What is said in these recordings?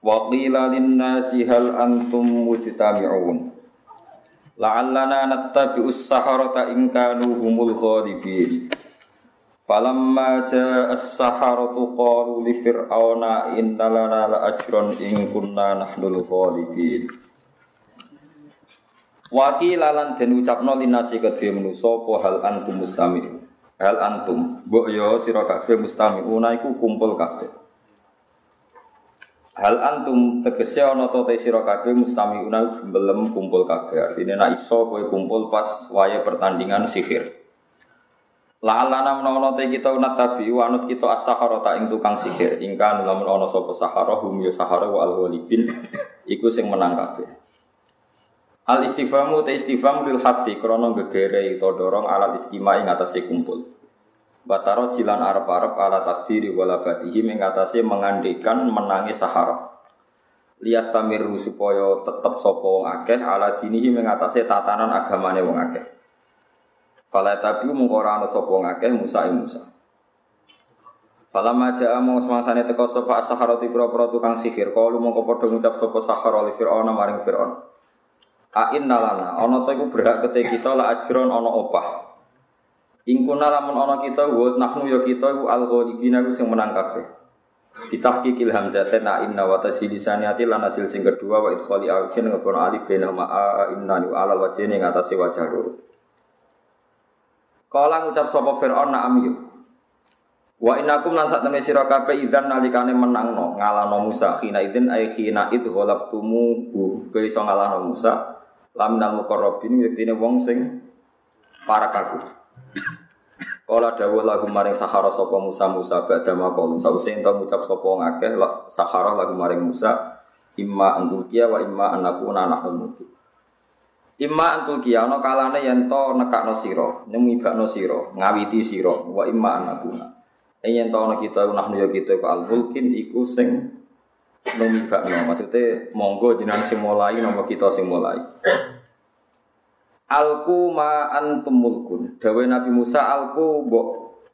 Wa qila lin-nasi hal antum mujtami'un. La'allana nattabi'us saharata in kanu humul ghalibin. Falamma ja'a as-saharatu qalu li fir'auna inna lana la'ajran in kunna nahnul ghalibin. Wa qila lan den ucapno linasi kedhe manusa apa hal antum mustami'un. Hal antum, mbok yo sira kabeh mustami'una iku kumpul kabeh. Hal antum tegese ana ta te sira kabeh mustamiuna belum kumpul kabeh. Artine nek iso kowe kumpul pas waya pertandingan sihir. La'alana menawa te kita unat tabi wanut kita as-sahara ta ing tukang sihir. Ingka lamun ana sapa sahara hum ya sahara wa al-ghalibin iku sing menang kabeh. Al istifamu te istifham lil hati krana gegere utawa dorong alat istimai ing atase kumpul. Bataro jilan arep-arep ala takdiri wala batihi mengatasi mengandikan menangi sahara. Lias tamiru supaya tetep sopo wong akeh ala dinihi mengatasi tatanan agamane wong akeh. Fala tabi mung ora ana sapa wong akeh Musa ing Musa. Fala maja among semangsane teko sapa sahara ti pira tukang sihir kalu mongko padha ngucap sapa sahara li Firaun maring Firaun. A inna lana ana berhak kete kita la ajron ana opah. Ingkuna lamun ana kita wa nahnu ya kita iku al ghalibina iku sing menang kabeh. Bitahqiqil hamzatain na inna wa tasilisaniyati lan hasil sing kedua wa idkhali alifin ngepon alif bena ma a inna wa alal wajhi ning atase wajah loro. Kala ngucap sapa Firaun na'am yu. Wa innakum lan sak temne sira kabeh idzan nalikane menangno ngalahno Musa khina idzin ay khina id ghalabtumu bu kowe iso ngalahno Musa laminal muqarrabin yektine wong sing para kaku. Kala dawuh lagu maring sahara sapa Musa Musa badha maqal sause ento ngucap sapa ngakeh sahara lagu maring Musa imma antukia wa imma anakuna nahnu muti. Imma antukia ana kalane yen to nekakno sira nyemibakno sira ngawiti sira wa imma anakuna. Yen to ana kita nahnu ya kita ku al mulkin iku sing maksude monggo jenengan sing mulai napa kita sing mulai Alku ma antum mulkun. Dawe Nabi Musa alku mbok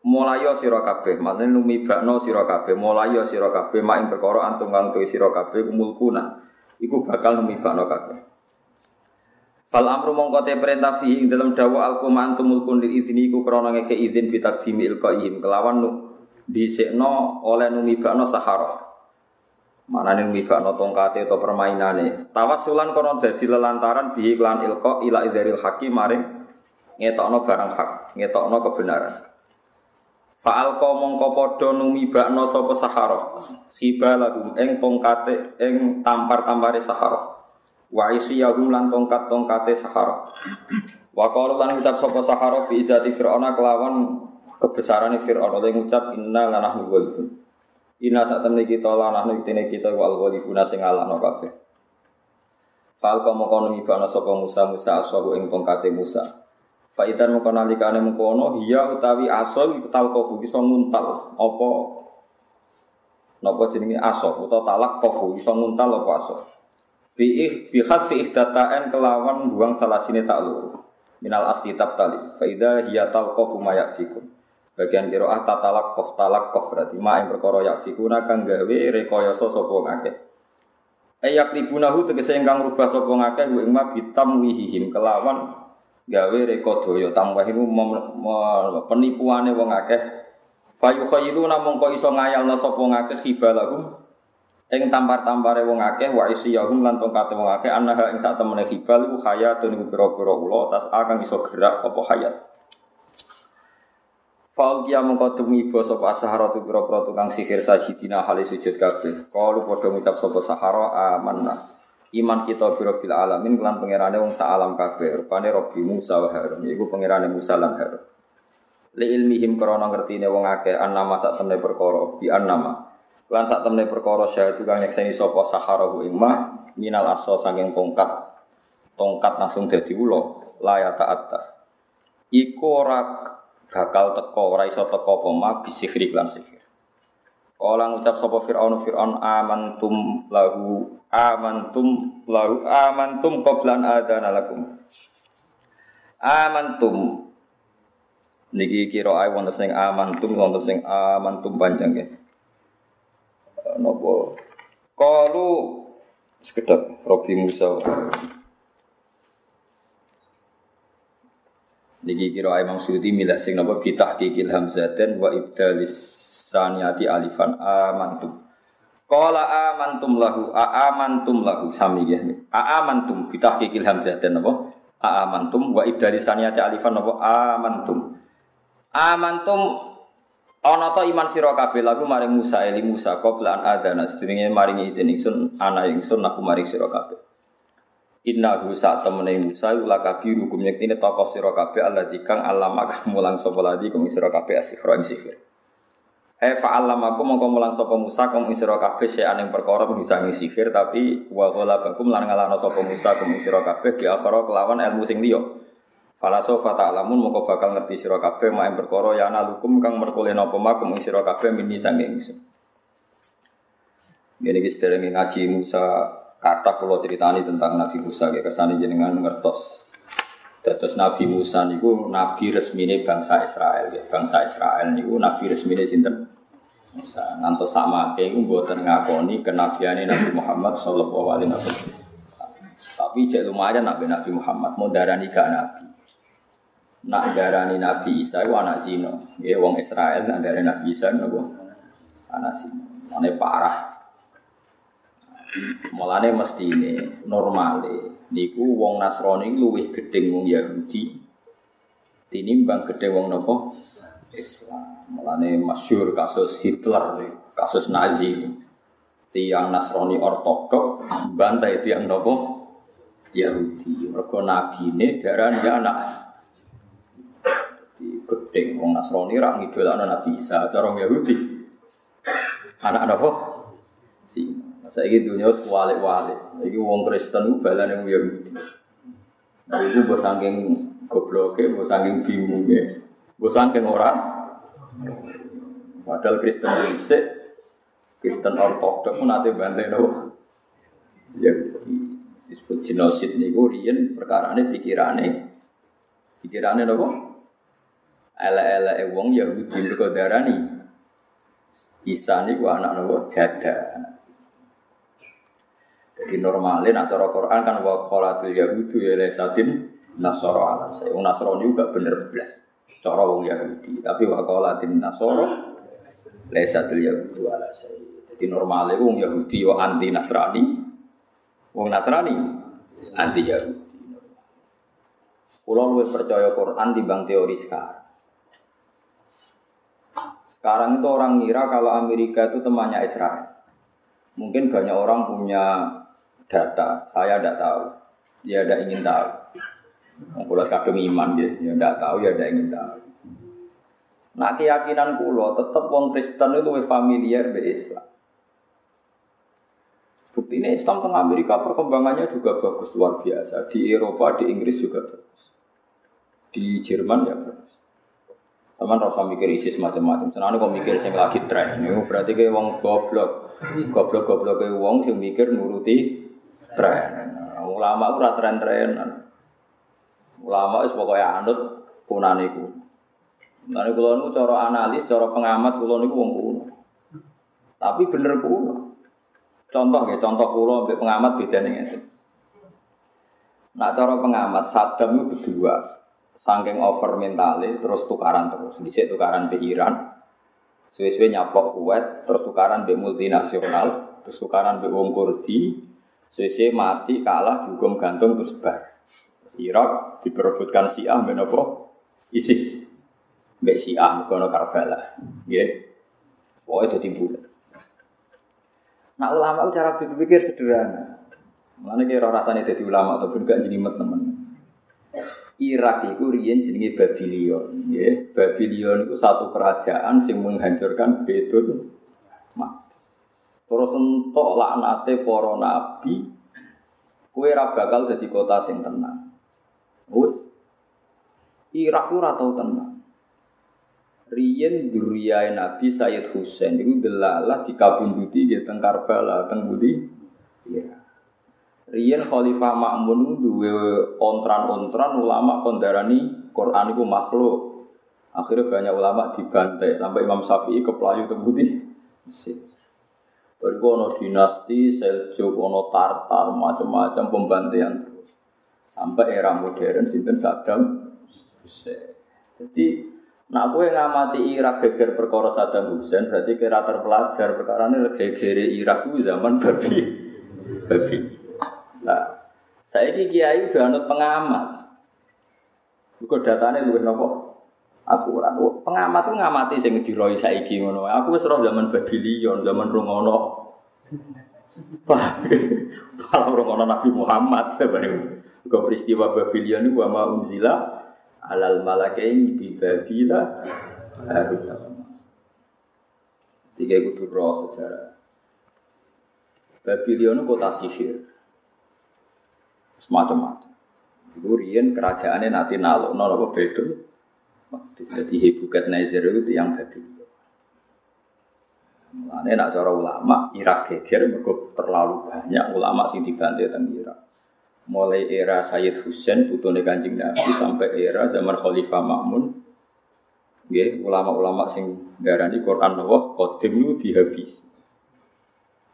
mulayo sira kabeh. Maknane numibakno sira kabeh, mulayo sira kabeh mak ing perkara antum kang tuwi sira kabeh mulkuna. Iku bakal numibakno kabeh. Fal amru mongko te perintah fi ing dalam dawa alku ma antum mulkun lil idzni iku krana ngeke izin bi takdimi ilqaihim kelawan nu dhisikno oleh numibakno sahara. Mana nih mibakno tongkate atau permainane. Tawasulan kono dadi lelantaran bihi klan ilko ila idaril hakim maring ngetokno barang hak, ngetokno kebenaran. Faal ko mongko podo numibakno sopo sahara. Hiba lagu eng tongkate eng tampar-tampare sahara. Wa isiyahum lan tongkat-tongkate sahara. Wa qalu lan ucap sapa sahara bi izati fir'auna kelawan kebesarane fir'aun oleh ngucap inna lanahnu walidun. Ina saat temen kita lanah nuktine kita wal ghalibuna sing ngalahno kabeh. Fal komo kono ibana sapa Musa Musa asahu ing tongkate Musa. Faidan mengko nalikane mengkono hiya utawi aso iku talqafu iso nguntal apa napa jenenge aso utawa talak kofu iso nguntal apa aso. Bi bi khafi ihdataan kelawan buang salah sini tak luru. Minal asli tali. Faida hiya talqafu mayafikum. Bagian kiroah tatalak kof talak kof berarti ma yang perkara yak fikuna kang gawe rekoyoso sopo ngake. Ayak libunahu tegese ingkang rubah sopo ngake hu ingma bitam wihihim kelawan gawe reko doyo tambah iku penipuane wong akeh. Fayu khairu namung kok iso ngayalno sapa ngakeh hibalahum ing tampar-tampare wong akeh wa isiyahum lan tongkate wong akeh anaha ing sak temene hibal iku hayatun iku pira-pira ula tas iso gerak apa hayat. Faul kia mengko tumiba sapa sahara tu pira-pira tukang sihir sajidina hale sujud kabeh. Kalu padha ngucap sapa sahara amanna. Iman kita biro bil alamin kelan pangerane wong sak alam. Rupane Rabbi Musa wa Harun iku Musa lan Harun. Li ilmihim krana ngertine wong akeh annama sak temne perkara bi annama. Lan sak temne perkara syahadu kang nyekseni sapa sahara ing mah minal arso saking tongkat tongkat langsung dadi ulo layata atta iku ora bakal teko ora iso teko apa ma bisihri lan sihir. Kala ngucap sapa Fir'aun Fir'aun amantum lahu amantum lahu amantum qablan adana lakum. Amantum. Niki kira ae wonten sing amantum wonten sing amantum panjang ya. Napa? Kalu sekedap Robi Musa niki kira Imam Suyuti milah sing napa? Bitah kikil hamzaten wa ibdalis saniyati alifan amantum. Qala amantum lahu amantum lahu. Sami ya amantum bitahqiqil hamzah dan napa? Amantum wa ibdali saniyati alifan napa? Amantum. Amantum ana ta iman sira kabeh. Lagu maring Musa eli Musa qabla an adana. Sedurunge maringi izin ingsun ana ingsun aku maring sira kabeh Innahu sak temene Musa ula kabiru hukum yektine tokoh sira kabeh Allah dikang alama kamu lang sapa ladi kum sira kabeh asifra ing sifir Eh fa'alam aku mongko mulang sapa Musa kum isra kabeh sing aning perkara bisa sihir tapi wa ghalabakum lan ngalahno sapa Musa kum isra kabeh bi akhara kelawan ilmu sing liya. Fala sofa ta'lamun mongko bakal ngerti sira kabeh mak perkara ya nalukum kang merkole napa mak kum sira kabeh mini sanging ingsun. Gini iki ngaji Musa kata kula ceritani tentang Nabi Musa kayak kersane jenengan ngertos Terus Nabi Musa niku nabi resmine bangsa Israel ya. Bangsa Israel niku nabi resmine sinten? Musa. Ngantos sama iku mboten ngakoni kenabiane Nabi Muhammad sallallahu alaihi wasallam. Tapi cek lumayan nabi Nabi Muhammad mau darani gak nabi. Nak darani Nabi Isa itu anak zino. Ya wong Israel nak darani Nabi Isa nopo? Anak zino. Mane parah. Mulane mesti ini normale niku wong Nasrani luwih gedeng wong Yahudi tinimbang gedeng wong nopo Islam. Mulane masyur kasus Hitler, kasus Nazi. Tiang Nasrani ortodok bantai tiang nopo Yahudi. Mergo nabine ya anak gedeng wong Nasrani ra ngidolakno Nabi Isa, cara Yahudi. Anak nopo? Si saya ini dunia sekualik-walik. Ini wong Kristen itu balan yang Yahudi. Nah itu bos saking gobloknya, bos saking bingungnya, bos saking orang. Padahal Kristen Indonesia, Kristen Ortodok pun nanti bantai no. Ya disebut genosid rian perkara ini pikirannya, pikirannya nopo. Ela-ela wong Yahudi berkodarani. Isa nih anak nopo jada. Jadi normalnya nak cara Quran kan wa qalatul yahudu ya lesatin nasara ala saya. Wong Nasrani juga bener belas. Cara wong Yahudi, tapi wa qalatin nasara lesatul yahudu ala saya. Jadi normalnya wong Yahudi yo anti Nasrani. Wong Nasrani anti Yahudi. Kulo luwih percaya Quran bang teori sekarang. Sekarang itu orang ngira kalau Amerika itu temannya Israel. Mungkin banyak orang punya data, saya tidak tahu. Ya tidak ingin tahu. Kalau kadung iman ya, ya tidak tahu ya tidak ingin tahu. Nah keyakinan kulo tetap wong Kristen itu lebih familiar dengan Islam. Bukti ini Islam tengah Amerika perkembangannya juga bagus luar biasa. Di Eropa, di Inggris juga bagus. Di Jerman ya bagus. Sama rasa mikir ISIS macam-macam. Senang kok mikir sing lagi tren. Ini berarti kayak wong goblok. Goblok-goblok kayak wong sing mikir nuruti tren. Ulama ora tren-trenan. Ulama wis pokoke anut punane iku. Mulane cara analis, cara pengamat kula niku wong kuno. Tapi bener kuno. Contoh ya, contoh kulo ambek pengamat bedane ngene. Nah cara pengamat Saddam itu berdua Saking over mentale terus tukaran terus. Dhisik tukaran be Iran. Suwe-suwe nyapok kuat, terus tukaran be multinasional, terus tukaran be wong Kurdi, Sese mati kalah dihukum gantung terus bar. Irak diperebutkan Syiah menopo ISIS. Mbak Syiah mukono Karbala. Nggih. Pokoknya jadi bulat. Nah ulama cara berpikir sederhana. Mana kira rasanya jadi ulama atau gak jelimet temen. Irak itu riyen jenenge Babylon, ya. Babylon itu satu kerajaan yang menghancurkan Betul Terus entuk laknate para nabi Kue ra bakal jadi kota sing tenang. Wes. Irak ora tau tenang. Riyen duriyai Nabi Sayyid Husain itu delalah dikabunduti di teng Karbala, teng Budi. Iya. Riyen Khalifah Ma'mun duwe ontran-ontran ulama kondarani Quran itu makhluk. Akhirnya banyak ulama dibantai sampai Imam Syafi'i kepelayu teng Budi. Bariku ono dinasti, Seljuk, ono Tartar, macam-macam pembantaian terus. Sampai era modern, sinten Saddam Hussein. Jadi Nah, aku ngamati Irak geger perkara Saddam Hussein berarti kira terpelajar perkara ini geger Irak itu zaman babi, babi. Nah, saya ini kiai udah pengamat. Bukan datanya lu nopo akurat. Pengamat tuh ngamati sing diroi saiki ngono. Aku wis roh zaman Babylon, zaman Rungono. Kalau Rungono Nabi Muhammad sebenarnya. Kau peristiwa Babylon itu wa unzila alal malakaini bi babila Tiga kudu roh sejarah. Babylon kota sihir. Semacam-macam. Itu kerajaannya nanti nalo, nalo apa beda. Jadi Hebukat Nazir itu yang Babylon. Mulane nak cara ulama Irak geger mergo terlalu banyak ulama sing dibantai teng Irak mulai era Sayyid Husain putune Kanjeng Nabi sampai era zaman Khalifah Ma'mun nggih ulama-ulama sing darani Quran Allah qadim itu dihabis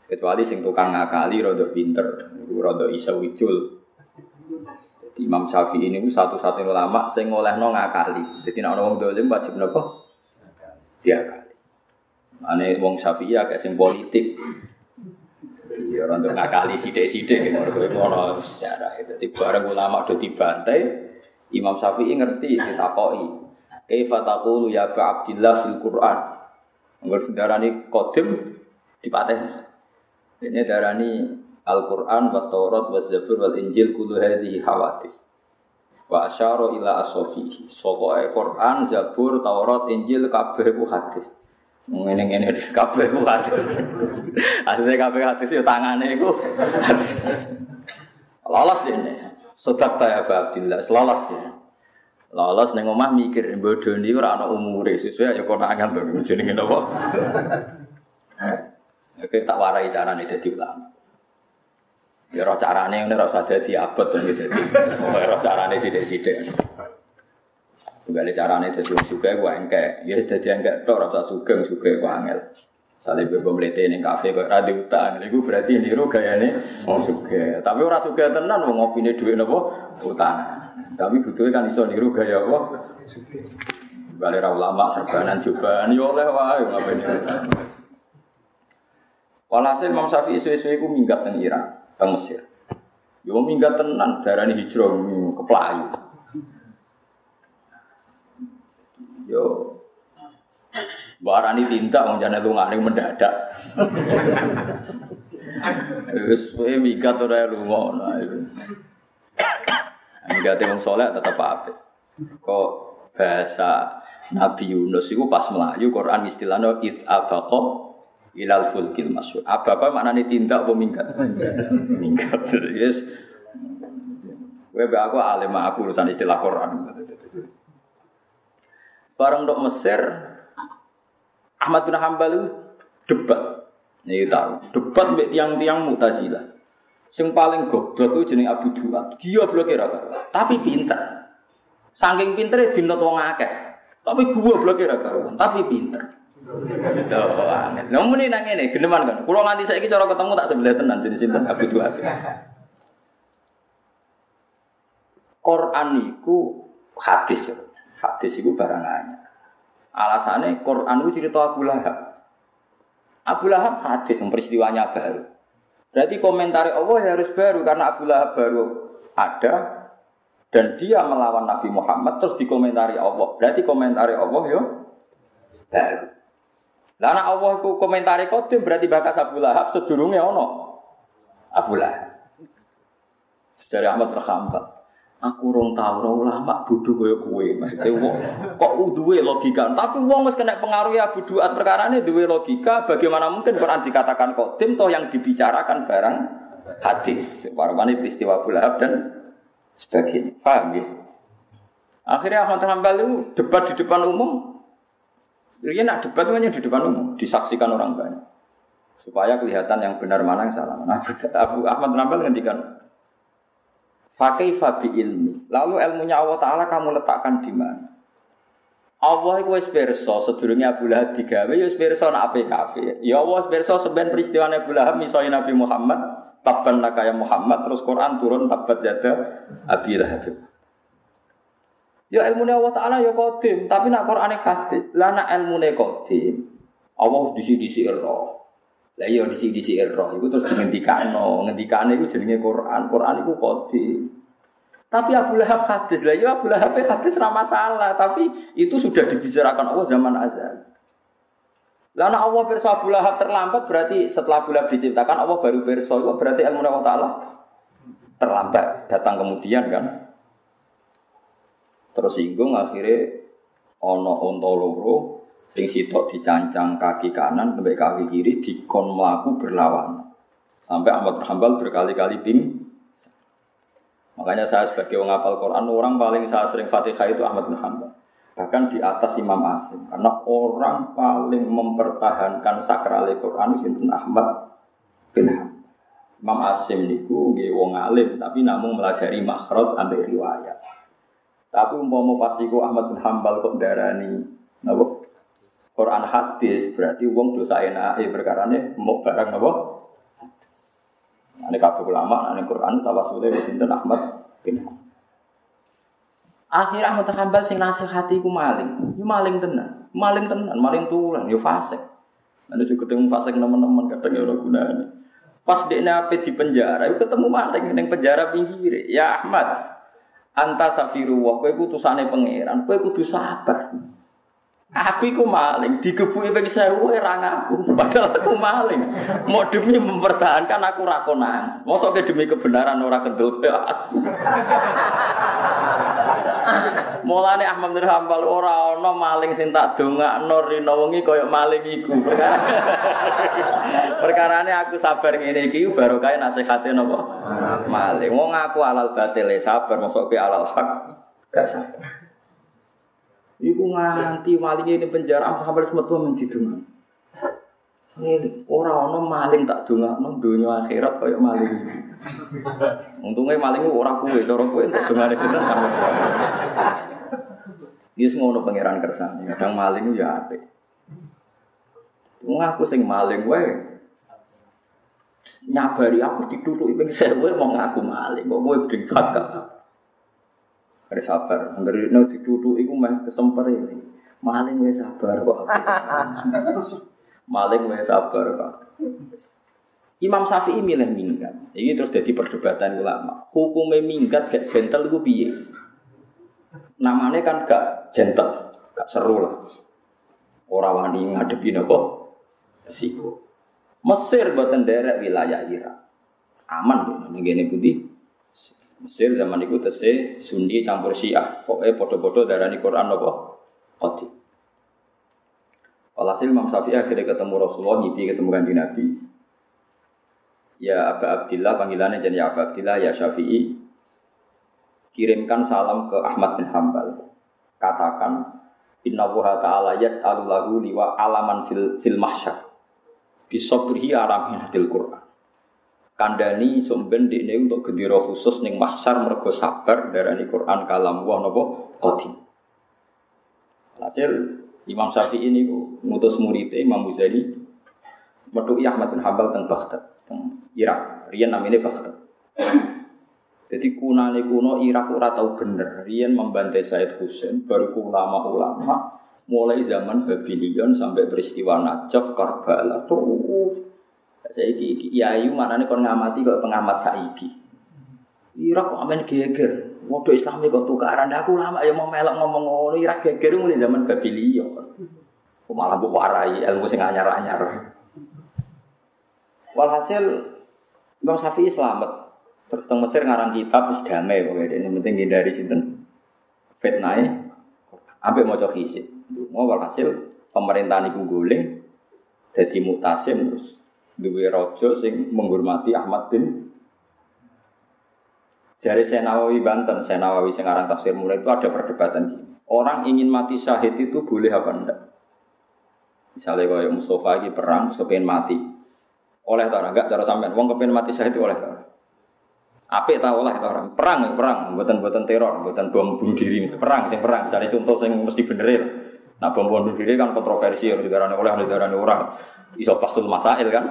kecuali sing tukang ngakali rada pinter niku rada isa wicul Jadi Imam Syafi'i ini satu-satunya ulama sing ngolehno ngakali. Jadi nek ana wong dolim wajib napa? Diakali. Ane wong Syafi'i agak sing politik. Ya orang tuh ngakali sidik-sidik gitu. Ngono secara itu. Di bareng ulama udah dibantai, Imam Syafi'i ngerti ditakoi. Kaifa taqulu ya Ba Abdillah fil Quran. Enggak sedarani kodim dipaten. Ini darani Al-Quran wa Taurat wa Zabur wal Injil kudu hadhihi hawadis. Wa asyara ila asofihi. Sokoke Quran, Zabur, Taurat, Injil kabeh ku hadis. Ngene ngene di kabeh ku hadis. Asline kabeh hadis yo tangane iku. Lolos dene. Sodak ta ya Abdillah, lolos ya. Lolos ning omah mikir bodoni ora ana umure sesuai ya konangan to jenenge napa. Oke tak warai carane dadi ulama. Ya roh carane ngene ora usah dadi abot to dadi. Roh carane sithik-sithik. Tunggal carane dadi wong sugih ku engke. Ya dadi engke tok ora usah sugih sugih ku angel. Salih bebo mlete ning kafe kok ra diutang. Iku berarti niru gayane wong sugih. Tapi ora sugih tenan wong ngopine dhuwit napa utang. Tapi butuhe kan iso niru gaya apa? Sugih. Bale ra ulama serbanan cobaan yo oleh wae ngapene. Walhasil Imam Syafi'i suwe-suwe ku minggat teng Irak, teng Mesir. Yo minggat tenan darani hijrah ke Pelayu. Yo Barani tinta wong jane lungane mendadak. Wis kowe minggat ora lunga. Minggat wong saleh tetep apik. Kok bahasa Nabi Yunus itu pas Melayu Quran istilahnya it abaqa ilal fulkil masyur. Apa apa maknanya tindak apa minggat? minggat. Yes. Gue aku alim aku urusan istilah Quran. Bareng dok Mesir, Ahmad bin Hambal itu debat. Nih tahu, debat mbek tiang-tiang Mu'tazilah. Sing paling goblok itu jeneng Abu Duat. Dia blok kira tapi pinter. Saking pintere dinot wong akeh. Tapi gua blok kira tapi pinter. Aneh. Nah, muni nang ngene, geneman kan. Kulo nganti saiki cara ketemu tak sebelah tenan jenis sinten Abu Duat. Quran iku hadis. Hadis iku barang anyar. Alasannya Quran itu cerita Abu Lahab. Abu Lahab hadis yang peristiwanya baru. Berarti komentar Allah ya harus baru karena Abu Lahab baru ada dan dia melawan Nabi Muhammad terus dikomentari Allah. Berarti komentari Allah yo baru. Karena Allah itu komentari kodim berarti bakas Abu Lahab sedurungnya ono Abu Lahab. Sejarah Ahmad terhambat. Aku rong tau ora ulama bodho kaya kowe. Maksudnya wong kok duwe logika. Tapi wong wis kena pengaruh ya perkara ini duwe logika. Bagaimana mungkin Quran dikatakan kodim toh yang dibicarakan barang hadis. Warmane peristiwa Abu Lahab dan sebagainya. Paham ya? Akhirnya Ahmad Hambal itu debat di depan umum. Dia nak debat hanya di depan umum, disaksikan orang banyak. Supaya kelihatan yang benar mana yang salah. Nah, Abu Ahmad Hambal ngendikan, Fakih fabi ilmi. Lalu ilmunya Allah Ta'ala kamu letakkan di mana? Allah itu wis pirsa sedurunge Abu Lahab digawe ya wis pirsa nak ape kafir. Ya Allah wis pirsa sampean peristiwa Abu Lahab misalnya Nabi Muhammad tabban nakaya Muhammad terus Quran turun tabat jada Abi Lahab. Ya ilmu Allah Ta'ala ya kodim, tapi nak Quran hadis. Lah nak ilmu kodim, Allah disi-disi roh. Lah iya disi-disi roh, itu terus ngendikano, ngendikane itu jenenge Quran, Quran itu kodim. Tapi Abu Lahab hadis lah, ya Abu Lahab hadis ramah masalah, tapi itu sudah dibicarakan Allah zaman azal. Lalu Allah perso Abu Lahab terlambat berarti setelah Abu Lahab diciptakan Allah baru perso itu berarti ilmu Allah Taala terlambat datang kemudian kan. Terus singgung akhirnya ono onto loro sing sitok dicancang kaki kanan sampai kaki kiri dikon melaku berlawanan. Sampai Ahmad Hambal berkali-kali ping Makanya saya sebagai orang hafal Quran, orang paling saya sering Fatihah itu Ahmad bin Hanbal. Bahkan di atas Imam Asim. Karena orang paling mempertahankan sakral Quran itu Ahmad bin Hanbal. Imam Asim niku nggih wong alim tapi namun melajari makhraj ambil riwayat. Tapi umpama pas iku Ahmad bin Hambal kok darani napa? Quran hadis berarti wong dosa enake perkarane mau barang napa? Ane kabeh ulama, ane Quran tawasule wis sinten Ahmad bin Akhirnya Ahmad Hambal sing nasihati ku maling. Yo maling tenan. Maling tenan, maling tulan, yo fasik. Ane juga ketemu fasik teman-teman kadang ya ora gunane. Pas dekne ape di penjara, yo ketemu maling ning penjara pinggir. Ya Ahmad, anta safiru wa kowe utusane pangeran, kowe kudu sabar. Aku iku maling, digebuki ping 1000 ora ngaku. Padahal aku maling. Mau demi mempertahankan aku ra konang. Mosok demi kebenaran ora kendel aku. Mulane Ahmad bin Hambal ora ana maling sing tak dongakno rino wengi kaya maling iku. Perkarane aku sabar ngene iki barokah nasihate napa? Maling. Wong aku alal batil sabar, mosok ke alal hak gak sabar. Iku nganti maling ini penjara sampai menjadi dungan. Ini orang orang maling tak dunga, non dunia akhirat kayak maling. Untungnya maling orang kue, orang kue untuk dunga kan. Dia semua orang pangeran kersane, kadang maling ya ape. Ngaku sing maling gue, nyabari aku ditutup ipeng sewe mau ngaku maling, kok gue berikat gak ada sabar. Angger no dituduh iku meh kesemper ini. Maling wae sabar kok. Maling wae sabar kok. Imam Syafi'i milih minggat. Ini terus jadi perdebatan ulama. Hukumnya minggat gak gentle itu piye? Namanya kan gak gentle, gak seru lah. Orang wani ngadepi nopo resiko. Mesir buatan daerah wilayah Irak. Aman ini gini putih. Mesir zaman itu tese Sunni campur Syiah. Pokoknya bodoh-bodoh darah Quran apa? Qadi. Walhasil Imam Syafi'i akhirnya ketemu Rasulullah, nyipi ketemu kanji Nabi. Ya Abu Abdillah, panggilannya jadi Abu Abdillah, ya Syafi'i. Kirimkan salam ke Ahmad bin Hambal. Katakan, Inna wuha ta'ala yaj'alu lahu liwa alaman fil, fil mahsyar. Bisobrihi aramin hadil Qur'an kandani sumben ini untuk gendera khusus ning mahsyar mergo sabar darani Quran kalam wah napa qadim. Hasil Imam Syafi'i ini ngutus muridnya Imam Muzani metu Ahmad bin Hambal teng Baghdad, teng Irak. Rian namanya Baghdad. Jadi kunane kuno Irak ora tahu bener. Rian membantai Said Husain baru ulama-ulama mulai zaman Babylon sampai peristiwa Najaf, Karbala terus Saiki ayu nih kon ngamati kok pengamat saiki. Irak kok amen geger. Modo Islami kok tukaran aku lama ya mau melok ngomong ngono Irak geger mulai zaman Babilia. Kok malah mbok warai ilmu sing anyar-anyar. Walhasil Imam Syafi'i selamat. Terus teng Mesir ngarang kitab wis damai pokoke ini penting hindari sinten fitnah ambek maca hisib. Mau walhasil pemerintahan iku guling jadi mutasim terus duwe rojo sing menghormati Ahmad bin Jari Senawawi Banten, Senawawi Sengarang Tafsir Mulai itu ada perdebatan gini. Orang ingin mati syahid itu boleh apa enggak? Misalnya kalau Mustafa lagi perang, kepengen mati. Oleh tak enggak cara sampean, wong kepengen mati syahid oleh tak Apik ta oleh orang. Perang ya perang, buatan-buatan teror, buatan bom bunuh diri. Perang sing perang, cari contoh sing mesti bener ya. Nah bom bunuh diri kan kontroversi, harus didarani oleh, didarani orang. Iso pasul masail kan.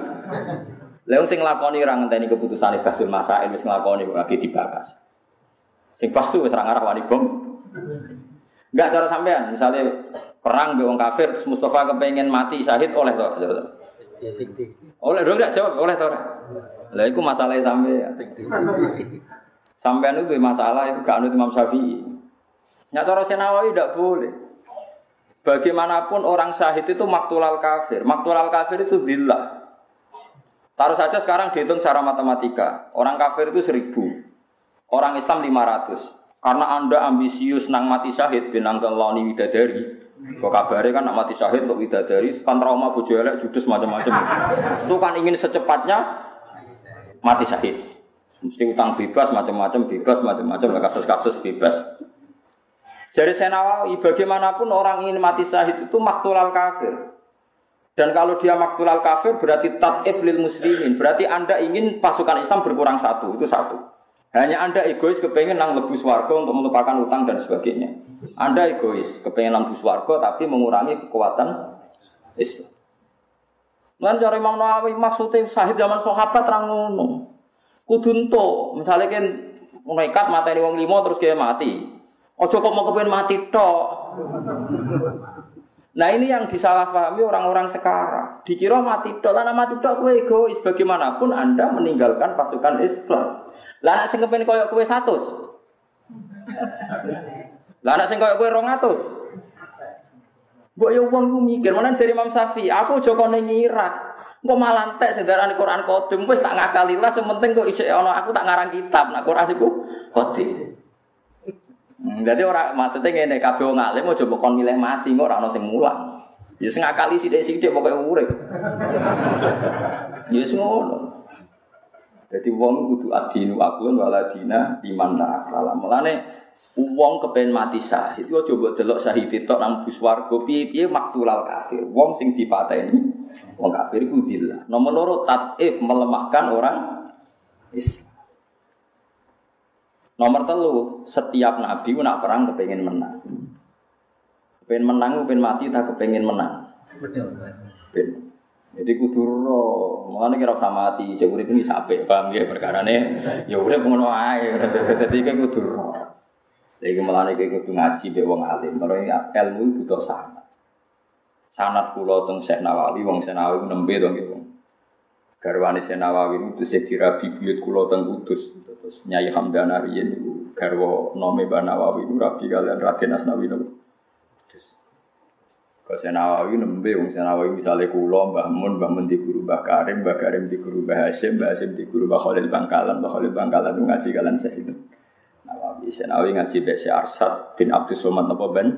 Lalu sing lakoni orang ngenteni keputusan pasul masail wis nglakoni kok lagi dibahas. Sing pasu wis ora ngarah wani bom. Enggak cara sampean, misalnya perang be wong kafir terus Mustafa kepengen mati syahid oleh to. Oleh dong enggak jawab oleh to lah itu masalah sampai ya. Sampean itu masalah itu gak anut Imam Syafi'i. Nyata Rasul Nawawi tidak boleh. Bagaimanapun orang syahid itu maktulal kafir. Maktulal kafir itu zillah. Taruh saja sekarang dihitung secara matematika. Orang kafir itu seribu. Orang Islam lima ratus. Karena anda ambisius nang mati syahid binang keloni widadari. Kok kabarnya kan nak mati syahid untuk widadari. Kan trauma bojo elek judes macam-macam. Itu kan ingin secepatnya mati syahid. Mesti utang bebas macam-macam bebas macam-macam kasus-kasus bebas. Jadi saya Nawawi, bagaimanapun orang ingin mati syahid itu maktulal kafir. Dan kalau dia maktulal kafir berarti tat'if lil muslimin. Berarti Anda ingin pasukan Islam berkurang satu, itu satu. Hanya Anda egois kepengen nang lebus warga untuk melupakan utang dan sebagainya. Anda egois, kepengen nang warga tapi mengurangi kekuatan Islam. Lan cara Imam Nawawi maksudnya sahid zaman sahabat terang ngono. Kudu ento, misale kan nekat mateni wong limo terus dia mati. Ojo kok mau kepen mati tok. Nah ini yang disalahpahami orang-orang sekarang. Dikira mati tok, lah mati tok kowe egois. Bagaimanapun Anda meninggalkan pasukan Islam. Lah nek sing kepen koyo kowe 100. Lah nek sing koyo kowe 200. Mbok yo wong ku mikir, mana dari Imam Syafi'i, aku Joko ning Irak. Engko malah entek sedaran Quran Qadim wis tak ngakali lah, sementing kok isih ana aku tak ngarang kitab. Nah Quran iku Qadim. Hmm, jadi orang maksudnya ngene kabeh wong alim aja mbok kon milih mati kok ora ana sing mulang. Ya sing ngakali sithik-sithik pokoke urip. Ya ngono. Jadi wong kudu adinu aklun waladina iman akala. Mulane Wong kepen mati syahid, yo coba delok syahid itu nang bus piye-piye maktulal kafir. Wong sing dipateni wong kafir iku. Nomor loro tatif melemahkan orang Islam. Nomor telu, setiap nabi nak perang kepengen menang. Kepengen menang, kepengen mati, tak kepengen menang. Ben. Jadi kudu ro, mulane kira sama mati, sing urip iki sampe paham ya perkarane ya urip ngono ae. Dadi kudu ro. Jadi malah nih kayak ngaji be wong alim. Kalau ilmu butuh sanat. Sanat pulau teng Syekh Nawawi, wong Syekh Nawawi nembe dong gitu. Garwane Syekh Nawawi itu Syekh dirabi buyut kulo teng Kudus. Terus Nyai Hamdana riyen itu garwa nome Mbah Nawawi itu rabi kalian Raden Asnawi niku. Terus Kalau Nawawi nembe wong Nawawi misalnya kulo Mbah Mun, Mbah Mun di guru Mbah Karim, Mbah Karim di guru Mbah Hasyim, Mbah Hasyim di guru Mbah Khalil Bangkalan, Mbah Khalil Bangkalan itu ngaji kalian Syekh itu. Nawawi. Senawi ngaji Besi Arsad bin Abdul Somad apa ben?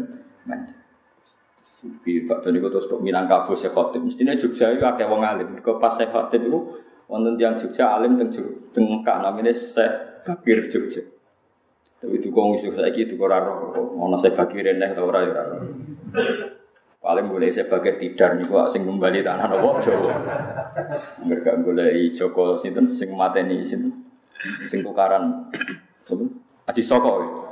Bi Pak Doni terus kok Minangkabau Syekh Khotib. Mestinya Jogja itu ada wong alim. Kok pas Syekh Khotib itu wonten yang Jogja alim teng tengkak namanya Syekh Bakir Jogja. Tapi itu kong isu saya gitu kok raro. Ono Syekh Bakir nih tau ora ya Paling boleh saya bagai tidar nih kok sing kembali tanah nopo Jawa. Mereka boleh Joko sinten sing mateni sinten sing tukaran. Aji soko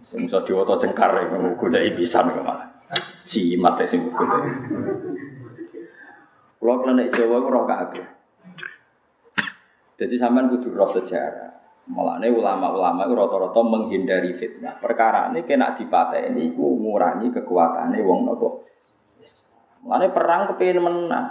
Sing iso diwoto cengkar iku goleki pisan kok malah. Cimat e sing golek. Kulo klenek Jawa roh kabeh. Jadi sampean kudu roh sejarah. Mulane ulama-ulama itu rata-rata menghindari fitnah. Perkara ini kena dipateni iku ngurangi kekuatane wong nopo. Mulane perang kepengin menang.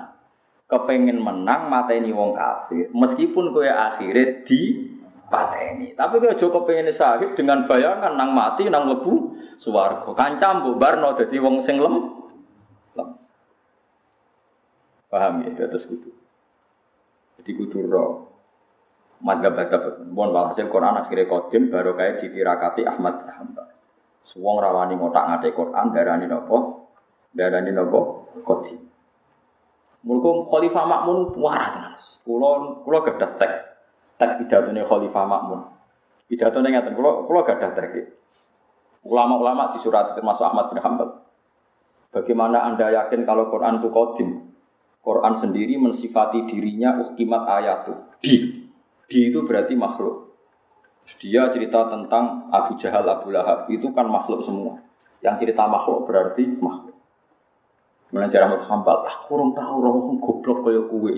Kepengin menang mateni wong kafir. Meskipun kowe akhirnya di pateni. Tapi kalau Joko pengen sahid dengan bayangan nang mati nang lebu suwargo. Kancam bu Barno jadi wong sing lem. lem. Paham ya? Atas kudu. Jadi kudu roh. Madhab-madhab. Mohon walhasil Quran akhirnya kodim baru kayak ditirakati Ahmad Hamba. Suwong rawani ngotak ngate Quran darani nopo. Darani nopo kodim. Mulku Khalifah Makmun warah tenan. Kulo kulo gadah tek tak pidatone Khalifah Makmun. Pidato ning ngaten kula kula gadah tadi. Ulama-ulama di surat termasuk Ahmad bin Hanbal. Bagaimana Anda yakin kalau Quran itu kodim? Quran sendiri mensifati dirinya uhkimat ayatu. Di. Di itu berarti makhluk. Dia cerita tentang Abu Jahal, Abu Lahab. Itu kan makhluk semua. Yang cerita makhluk berarti makhluk. Kemudian Ahmad Hanbal, ah kurang tahu roh goblok kaya kue.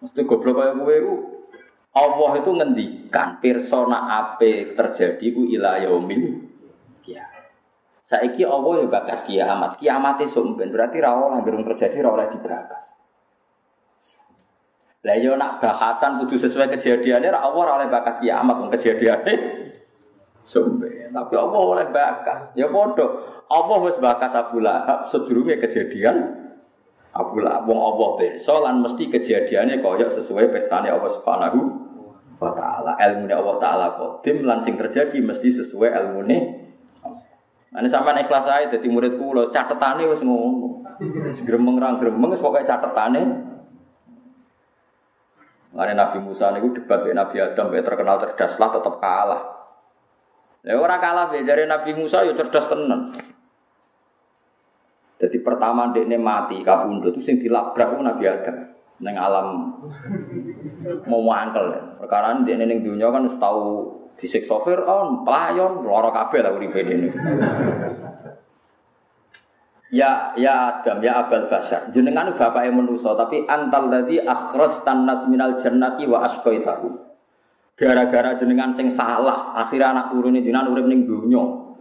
Mesti goblok kaya kue itu Allah itu ngendikan persona apa terjadi ku ila yaumil kiamat. Saiki Allah ya bakas kiamat. Kiamat itu berarti ra oleh terjadi ra oleh dibakas. Lah yo nak bahasan kudu sesuai kejadiannya ra Allah oleh bakas kiamat wong kejadiannya sumben. Tapi Allah oleh bakas. Ya padha. Allah wis bakas Abu Lahab sedurunge kejadian Abu Lahab wong Allah pirsa lan mesti kejadiannya kaya sesuai peksane Allah Subhanahu wa taala. Ilmune Allah taala kodim lan sing terjadi mesti sesuai ilmune. Ini sampai ikhlas saya jadi murid kulo catetane wis ngono. Gremeng ra gremeng wis pokoke catetane. Mengenai Nabi Musa niku debat dengan Nabi Adam, terkenal cerdas lah tetap kalah. Ya ora kalah be dari Nabi Musa ya cerdas tenan. Jadi pertama dekne mati kabundut itu sing dilabrak Nabi Adam neng alam mau mangkel perkara ini neng dunia kan harus tahu disiksa Fir'aun, pelayon, loro kabeh lah uripe ini. Ya ya Adam ya Abal Basar. Jenengan bapak yang menuso tapi antal tadi akhras tanas minal jannati wa tahu. Gara-gara jenengan sing salah, akhirnya anak turun ini jenengan urip ning.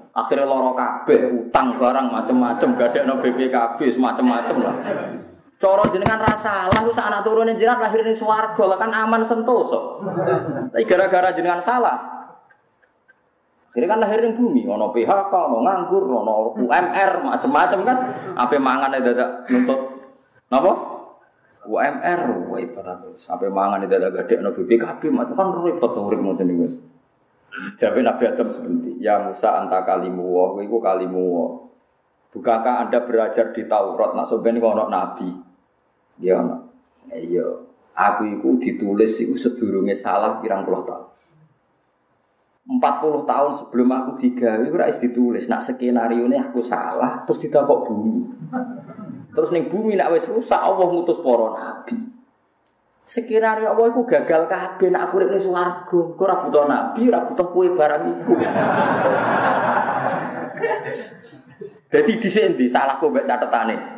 Akhirnya loro kabeh, utang barang macem-macem, gadekno BPKB semacam-macam lah. Coro jenengan rasa lah usah anak turunin jenengan lahir di swarga lah kan aman sentoso. Tapi gara-gara jenengan salah. Akhirnya kan lahir di bumi, ono PHK, ono nganggur, ono UMR, macam-macam kan. Apa mangan ada dadak nuntut, napa? UMR, wah ibarat sampai mangan ada dadak gede, ono BPKB, macam kan repot tuh urip ngoten niku. Jadi Nabi Adam seperti, ya Musa anta kalimu wah, iku kalimu. Bukankah Anda belajar di Taurat, nak sebenarnya ono nabi, Ya ono. Iya. Aku iku ditulis iku sedurunge salah pirang puluh tahun. 40 tahun sebelum aku digawe ora wis ditulis nak skenario ini aku salah terus ditakok bumi. Terus ning bumi nak wis rusak Allah ngutus para nabi. Skenario Allah iku gagal kabeh nak aku urip ning swarga. Kok ora butuh nabi, ora butuh kowe barang iku. Jadi di sini salah kok mbek catetane.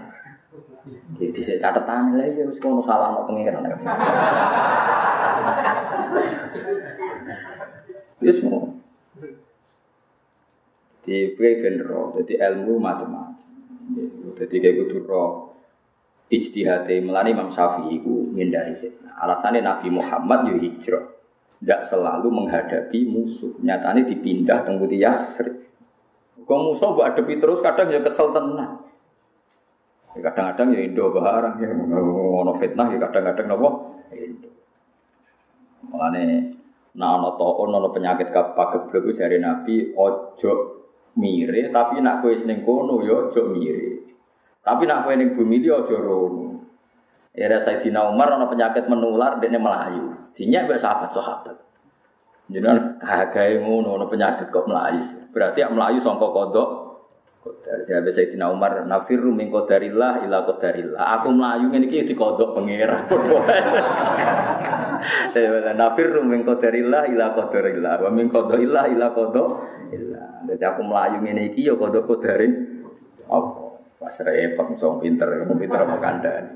Jadi saya catatan lah ya, kono salah no pengiran. Ya semua. Di ben roh, jadi ilmu macam-macam. Jadi kayak gitu roh. Ijtihad melani Imam Syafi'i itu menghindari fitnah. Alasannya Nabi Muhammad yo hijrah. Tidak selalu menghadapi musuh. Nyatanya dipindah tunggu di Yasrib. Kau musuh buat adepi terus kadang ya kesel tenang. Kadang-kadang ya Indo barang ya ngono fitnah ya kadang-kadang nopo Indo. Mulane nah ono taun ono penyakit pageblek ku jare Nabi ojo mire tapi nak kowe ning kono ya ojo mire. Tapi nak kowe ning bumi dia ojo rono. Era Sayyidina Umar ono penyakit menular dekne melayu. Dinyak mbek sahabat-sahabat. Jenengan kagae ngono ono penyakit kok melayu. Berarti yang melayu sangka kodok Kodar jadi Sayyidina Umar nafiru min qadarillah ila. Aku melayu ngene iki dikodok pangeran padha. Ya nafiru min qadarillah ila qadarillah wa min qadarillah ila qadarillah. Jadi aku melayu ngene iki ya kodok kodarin apa? Pas repot wong pinter, pinter apa kandhani.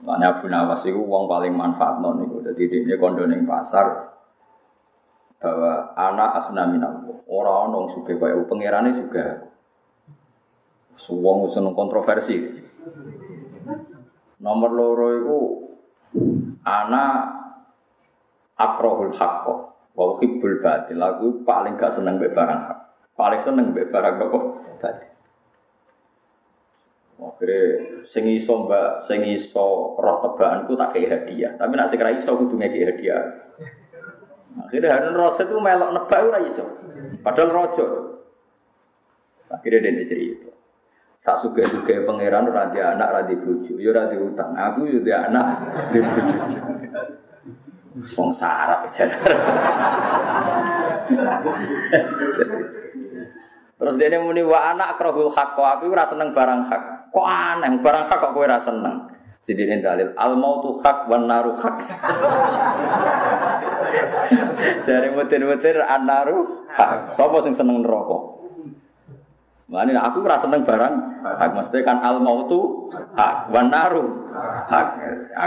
Mana Abu Nawas itu uang paling manfaat non itu. Jadi dia kondo pasar, bahwa anak asna minallah. Orang orang suka kaya pangerane juga suwong seneng kontroversi. Nomor loro itu anak akrohul hakko wa hibbul batil. Aku paling gak seneng mbek barang hak. Paling seneng mbek barang apa? Batil. Akhirnya sing iso mbak sing iso roh tebaanku tak kayak hadiah. Tapi nak sing ra iso kudu ngeki hadiah. Akhirnya Harun Rasid itu melok nebak ora iso. Padahal rojo. Akhirnya dia cerita. Sak suka suka pangeran radi anak radi bojo, yo ya radi utang. Aku yo dia anak di bojo. Wong sarap jan. Terus dia muni wa anak akrahul hak kok aku ora seneng barang hak. Kok aneh barang hak kok kowe ora seneng. Ini dalil al mautu hak wan naru hak. Jari mutir-mutir an naru hak. Sopo sing seneng neraka? Mulane aku ora seneng barang hak mesti kan al mautu hak wan naru hak.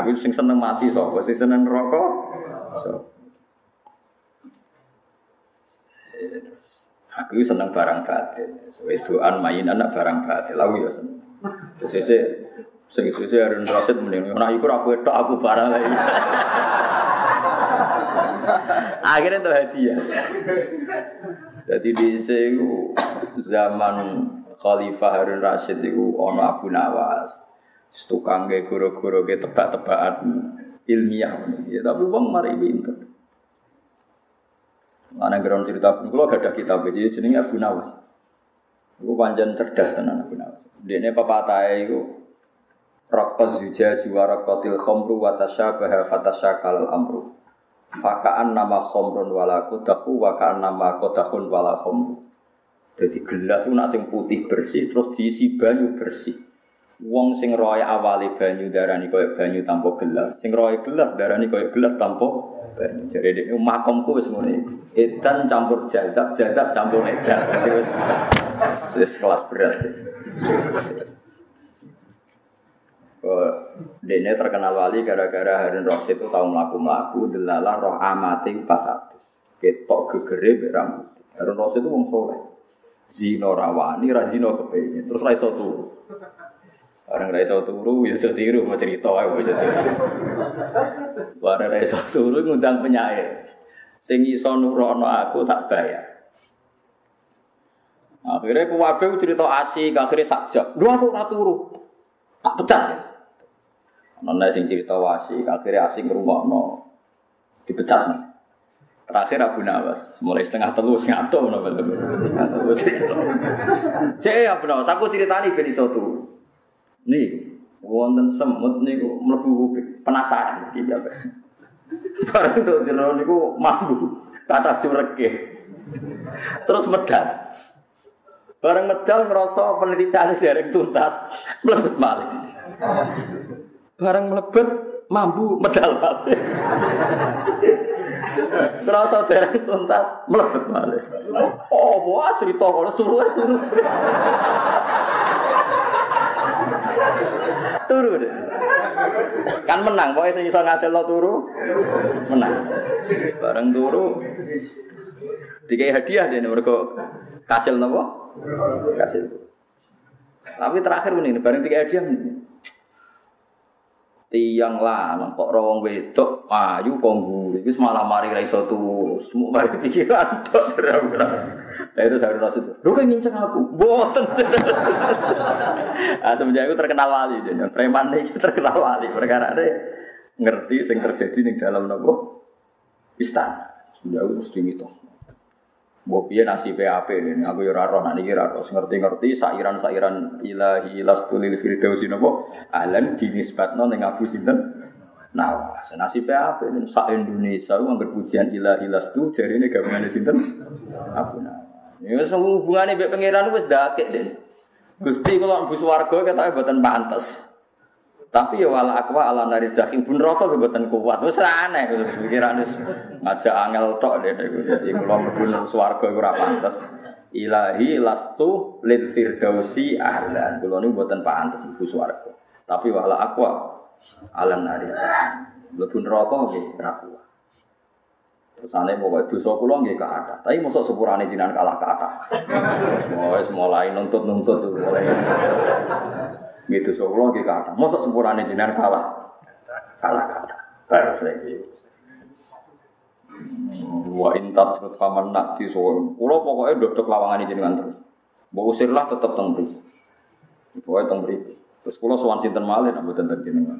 Aku sing seneng mati sapa? Sing seneng neraka? So. Aku seneng barang batin. Wedoan main anak barang batin. Lalu ya seneng. Terus sing sisi Harun Rasid mending ora iku aku wedok aku barang lagi. Akhirnya itu hadiah. Jadi di sini zaman Khalifah Harun Rasid itu ono Abu Nawas. Tukang ge guru-guru ge tebak-tebakan ilmiah. Ya, tapi wong mari pinter. Mana ground cerita pun, kalau gak ada kitab jadi jenenge Abu Nawas. Iku panjang cerdas tenan Abu Nawas. Dia ini pepatah itu Raqqaz zuja juara kotil khomru wa tasyabaha fatasyakal amru. Fakaan nama khomrun wala kodahu wakaan nama kodahun wala khomru. Jadi gelas itu sing putih bersih terus diisi banyu bersih. Wong sing roy awali banyu darani koyo banyu tanpa gelas. Sing roy gelas darani koyo gelas tanpa banyu. Jadi ini makomku ngene. Edan campur jadab, jadab campur edan. Wis kelas berat. Dene terkenal wali gara-gara Harun Rasid itu tahu melaku-melaku delalah roh amati pas satu. Ketok gegere beram. Harun Rasid itu wong soleh. Zino rawani, razino kepengen. Terus raiso turu. Orang raiso turu, ya jadi tiru mau cerita ae mau jadi. Barang raiso turu ngundang penyair. Sing iso nurono aku tak bayar. Akhirnya kuwabe cerita asik, akhirnya sakjak. Dua aku ora turu. Tak pecat ya. Nona sing cerita wasi, akhirnya asing no dipecat nih. Terakhir Abu Nawas, mulai setengah telu ngato nopo Cek Abu Nawas, aku ceritani ben iso turu. Nih, wonten semut niku mlebu penasaran iki ya. Bareng tok jero niku mambu, kata cureke. Terus medal. Bareng medal ngerasa penelitian derek tuntas, mlebet malih. Barang melebet mampu medal balik. Terasa dereng tuntas melebet balik. Oh, wah cerita kalau turu turu. turu deh. Kan menang, pokoknya sing iso ngasil lo turu, menang. Bareng turu, tiga hadiah deh mereka kasil nopo, kasil. Tapi terakhir ini, bareng tiga hadiah tiang lanang kok rawang wedok ayu kok mburi wis malah mari ra iso turu semua mari pikiran tok Nah itu saya itu, lu kan nginceng aku, boten. nah, semenjak itu terkenal wali, jadi preman ini terkenal wali, perkara ada ngerti yang terjadi di dalam nopo istana. Semenjak itu mesti gitu. Mbok piye nasi PAP ini, aku ya ora roh nak niki ngerti-ngerti sairan-sairan ilahi lastulil firdausi napa ahlan dinisbatno ning Abu sinten Nah, nasi PAP ini sak Indonesia ku anggar pujian ilahi lastu jarine gabungane sinten Abu Nawas. Ya wis hubungane mbek pangeran wis dakek deh. Gusti kula mlebu swarga ketoke mboten pantes. Tapi ya wala akwa ala nari jahim pun rokok kebetulan kuat. Wes aneh pikiran wis ngajak angel tok deh. Jadi kalau mlebu swarga iku ora. Ilahi lastu lil firdausi ahlan. Kula niku mboten pantes mlebu swarga. Tapi wala akwa ala nari jahim. Mlebu neraka nggih ora kuat. Terus aneh pokoknya dosa kula nggih kathah. Tapi mosok sepurane jinan kalah kathah. Wis mulai nuntut-nuntut mulai. Gitu so kula nggih kathah. Mosok sepurane jenengan kalah. Kalah kathah. Bar saiki. Wa intat terus faman nak di so. Kula pokoke ndok lawangan jenengan terus. Mbok usirlah tetep teng mriki. Pokoke. Terus kula sowan sinten malih nek mboten teng jenengan.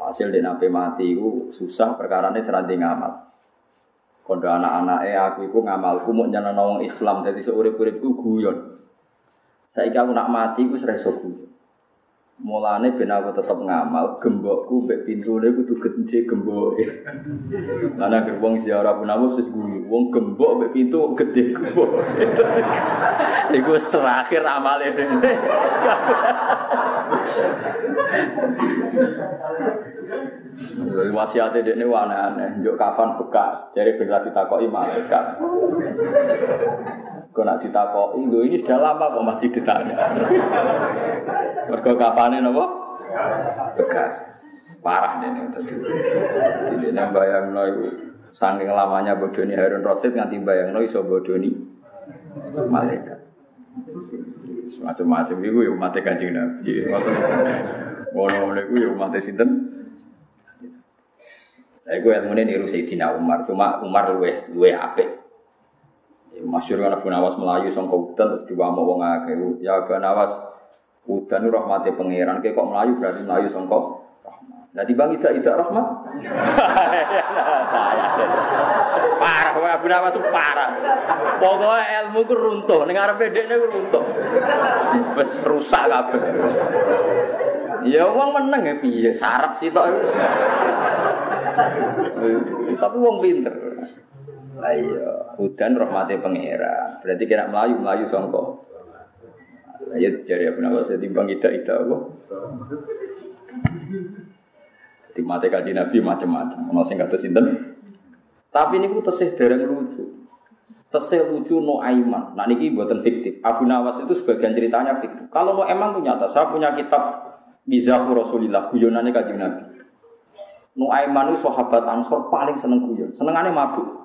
Hasil dia nape mati itu susah perkara ini seranti ngamal. Kondo anak-anak eh aku itu ngamalku mau jangan nawang Islam jadi seurip-urip itu guyon. Saya aku nak mati, aku serai soku. Mulane ben aku tetep ngamal, gembokku mbek pintune kudu gede gemboke. Lan anggere wong ziarah pun aku wis guyu, wong gembok mbek pintu gede gembok. Iku wis terakhir amale dene. Wasiate dekne aneh-aneh, njuk kafan bekas, jare ben ra ditakoki malaikat. Kau nak ditakoki, lho ini sudah lama kok masih ditanya. Mergo kafane napa? Bekas. Parah nih tadi. Ini bayangno iku saking lamanya bodoni Harun Rasid nganti bayangno iso bodoni malaikat. Macam-macam itu ya umat kanjeng Nabi. Ngono-ngono itu ya umat sinten? Saya gue ilmu ini niru Sayyidina Umar, cuma Umar luwe luwe apik. Masyur kan Abu Nawas melayu sangka udan terus diwamuk wong akeh. Ya Abu Nawas udan rahmate pangeran, kayak kok melayu berarti melayu rahmat. Nah bang tidak tidak rahmat. parah wae Abu Nawas parah. Pokoknya ilmu ku runtuh, ning arepe dekne ku runtuh. Wis rusak kabeh. Ya wong meneng ya piye sarap sih tok. Tapi wong pinter. Lah iya, hudan rahmati pangeran. Berarti kena melayu melayu songko. Lah iya jari apa nama saya timbang ida ida apa? Di mata kaji nabi macam-macam. Mau sing kata sinten. Tapi ini ku tesih dereng lucu. Tesih lucu no aiman. Nah ini buatan fiktif. Abu Nawas itu sebagian ceritanya fiktif. Kalau no emang tuh nyata. Saya punya kitab Bizahu Rasulillah. Guyonannya kaji nabi. Nuaiman itu sahabat Ansor paling seneng guyon. Senengannya mabuk.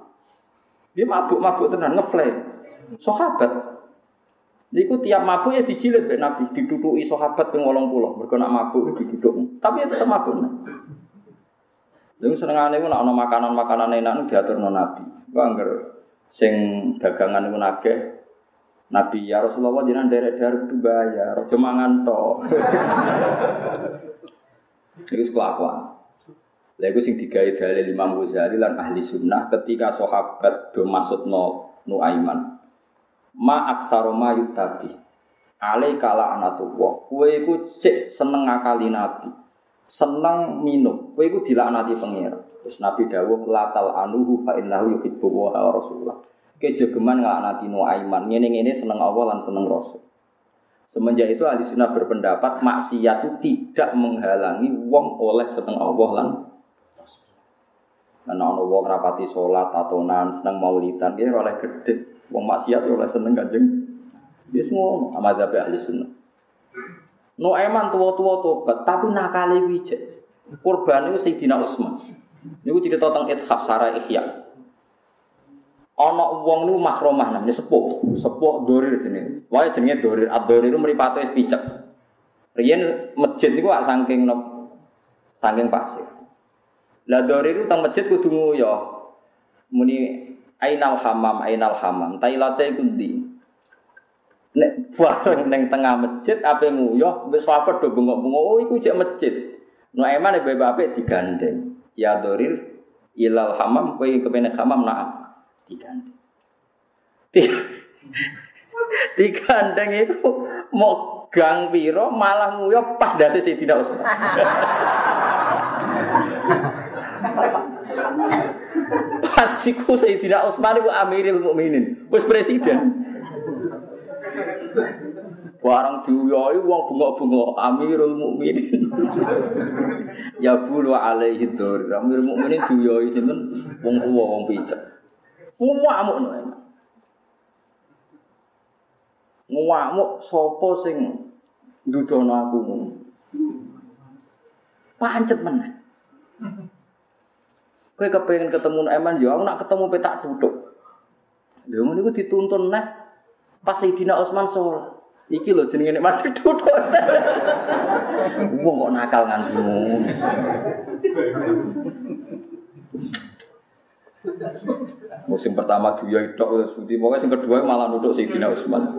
Dia mabuk-mabuk tenan ngeflame. Sahabat. Niku tiap mabuk ya dijilid mbek Nabi, diduduki sahabat ping 80. Mergo nak mabuk diduduk. Tapi ya tetap mabuk. Lalu senengane ku nak ana makanan-makanan enak diaturno Nabi. Ku angger sing dagangan iku nageh Nabi ya Rasulullah jenengan derek-derek itu bayar, aja mangan. Iku kelakuan. Lha iku sing digawe dalil Imam Ghazali lan ahli sunnah ketika sahabat do maksudno Nuaiman. Ma aksaro ma yutabi. Ale kala anatullah. Kowe iku cek seneng ngakali Nabi. Seneng minum. Kowe iku dilaknati pangeran. Terus Nabi dawuh latal anuhu fa innahu yuhibbu wa rasulullah. Kejegeman nglaknati Nuaiman. Ngene-ngene seneng Allah lan seneng Rasul. Semenjak itu ahli sunnah berpendapat maksiat itu tidak menghalangi wong oleh seneng Allah lan Nah, ono wong rapati sholat, tatonan, seneng maulidan, dia oleh gede. Wong maksiat ya oleh seneng kanjeng. Dia semua amat ahli sunnah. No eman tua-tua tobat, tapi nakali wijek. Kurban itu Sayyidina Utsman. Niku cerita tentang ithaf sarah ihya. Ono wong niku makromah namanya sepuh, sepuh dorir jenenge. Wae jenenge dorir, ad-dorir mripate wis picek. Riyen masjid niku saking saking pasir. Lah itu tang masjid kudu nguyo. Muni ainal hamam, ainal hamam. Tailate iku ndi? Nek bareng ning tengah masjid ape nguyo, wis sahabat do bengok-bengok, oh iku cek masjid. No emane bae apik digandeng. Ya dorir ilal hamam kowe kepene hamam nak digandeng. Digandeng itu mau gang piro malah nguyo pas dasi Sidina Utsman. Pas iku Sayyidina Utsman iku Amirul Mukminin, wis presiden. Warang diuyoi wong bengok-bengok Amirul Mukminin. ya bulu alaihi dzur. Amirul Mukminin diuyoi sinten? Wong tuwa wong picek. Ngamuk no. Ngamuk sapa sing ndudono aku. Pancet meneh. Kowe kepengen ketemu Eman yo, aku nak ketemu petak duduk. Lha ngono iku dituntun nah pas Sayyidina Utsman sholat. Iki lho jenenge nek masih duduk. Wong kok nakal nganti Musim pertama dia itu seperti pokoknya yang kedua malah nuduk Sayyidina Utsman.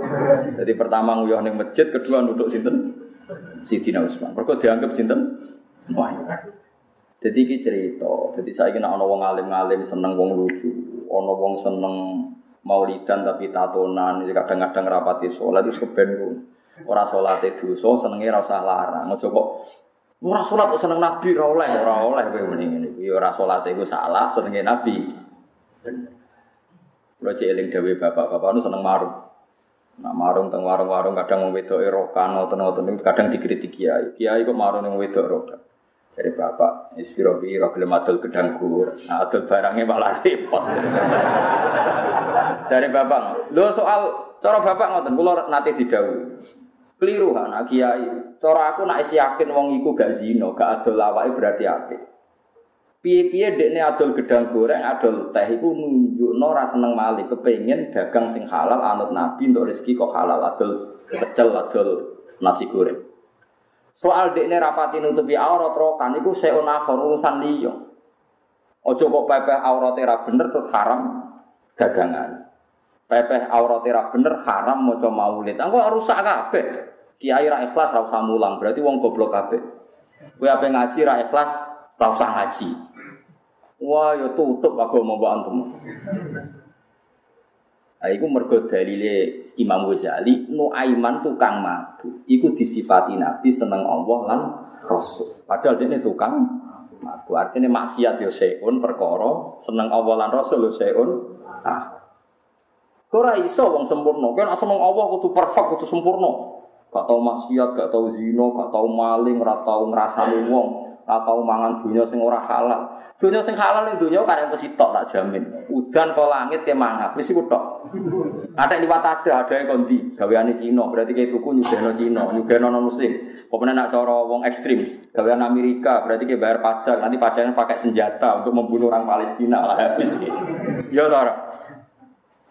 Jadi pertama nguyah ning masjid, kedua nuduk sinten? Sayyidina Utsman. Mergo dianggap sinten? Wah. Jadi ini cerita. Jadi saya kira ono wong alim-alim seneng wong lucu, ono wong seneng maulidan tapi tatonan, kadang-kadang rapati sholat itu keben Ora salate dosa senenge ora usah larang. Aja kok ora salat kok seneng Nabi ora oleh, ora oleh kowe mending ngene. Iki ora salate iku salah, senenge Nabi. Kulo cek eling dhewe bapak-bapak seneng marung. Nah marung teng warung-warung kadang wong wedok erokan ngoten-ngoten kadang dikritik kiai. Kiai kok marung wong wedok erokan. Dari bapak, ispiro biro gelem adol gedang gur, nah adol barangnya malah repot. Dari bapak, lo soal cara bapak ngoten, kulo nanti didawuhi. Keliru anak kiai. Cara aku nak yakin wong iku gak zino, gak adol lawake berarti apik. Piye-piye dekne adol gedang goreng, adol teh iku nunjukno ra seneng malih, kepengin dagang sing halal anut Nabi untuk rezeki kok halal adol pecel adol nasi goreng. Soal dekne rapati nutupi aurat rokan iku seun akhir urusan liya. Ojo kok pepeh aurate ra bener terus haram dagangan. Pepeh aurate ra bener haram maca maulid. Engko rusak kabeh. Kiai ra ikhlas ra usah mulang, berarti wong goblok kabeh. Kowe ape ngaji ra ikhlas ra usah ngaji. Wah, ya tutup agama mbok antum. Nah, iku mergo dalile Imam Ghazali, Nuaiman tukang mabuk. Iku disifati Nabi seneng Allah lan Rasul. Padahal dia tukang mabuk. Artinya maksiat yo seun perkara, seneng Allah lan Rasul yo seun. Ah. Ora iso wong sempurna. Kan seneng Allah kudu perfect, kudu sempurna. Gak tau maksiat, gak tau zina, gak tau maling, ora tau ngrasani wong, ora tau mangan dunya sing ora halal. Dunia sing halal ning dunia kan yang mesti tok tak jamin. Udan ke langit ke mangap wis iku tok. Ada liwat ada, ada yang kondi, gaweane Cina, berarti kayak tuku nyugeno Cina, nyugeno non muslim. Pokoknya nak cara wong ekstrim, gawean Amerika, berarti kayak bayar pajak, nanti pajaknya pakai senjata untuk membunuh orang Palestina lah habis. Ya tora.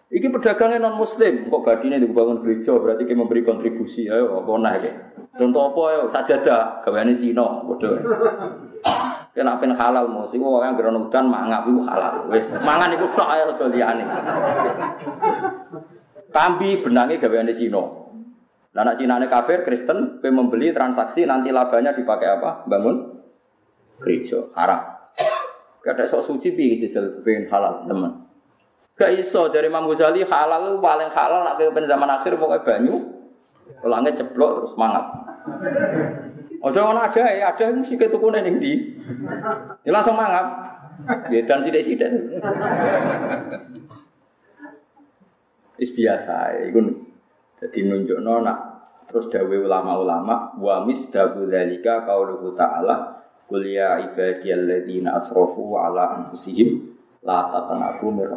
Iki pedagangnya non muslim, kok badine dibangun gereja, berarti kayak memberi kontribusi, ayo apa nah Contoh apa ya sajadah, gaweane Cina, bodoh. Kena pen halal mos iku wong gerono udan mangap iku halal. Wis mangan iku tok ae aja liyane. Kambi benange gaweane Cina. Lah anak Cina ne kafir Kristen kowe membeli transaksi nanti labanya dipakai apa? Bangun gereja haram. Kada sok suci piye gitu pengen halal teman. Gak iso dari Imam Ghazali halal lu paling halal nak ke zaman akhir pokoknya banyu. Langit ceplok terus semangat. Ojo ngono ada ya, ada sing ketukune ning ndi. Ya langsung mangap. Ya dan sithik-sithik. Is biasa iku dadi nunjukno nak terus dawe ulama-ulama wa misdaku dzalika qauluhu ta'ala qul ya ibadiyalladzina asrafu ala anfusihim la taqnatu mir.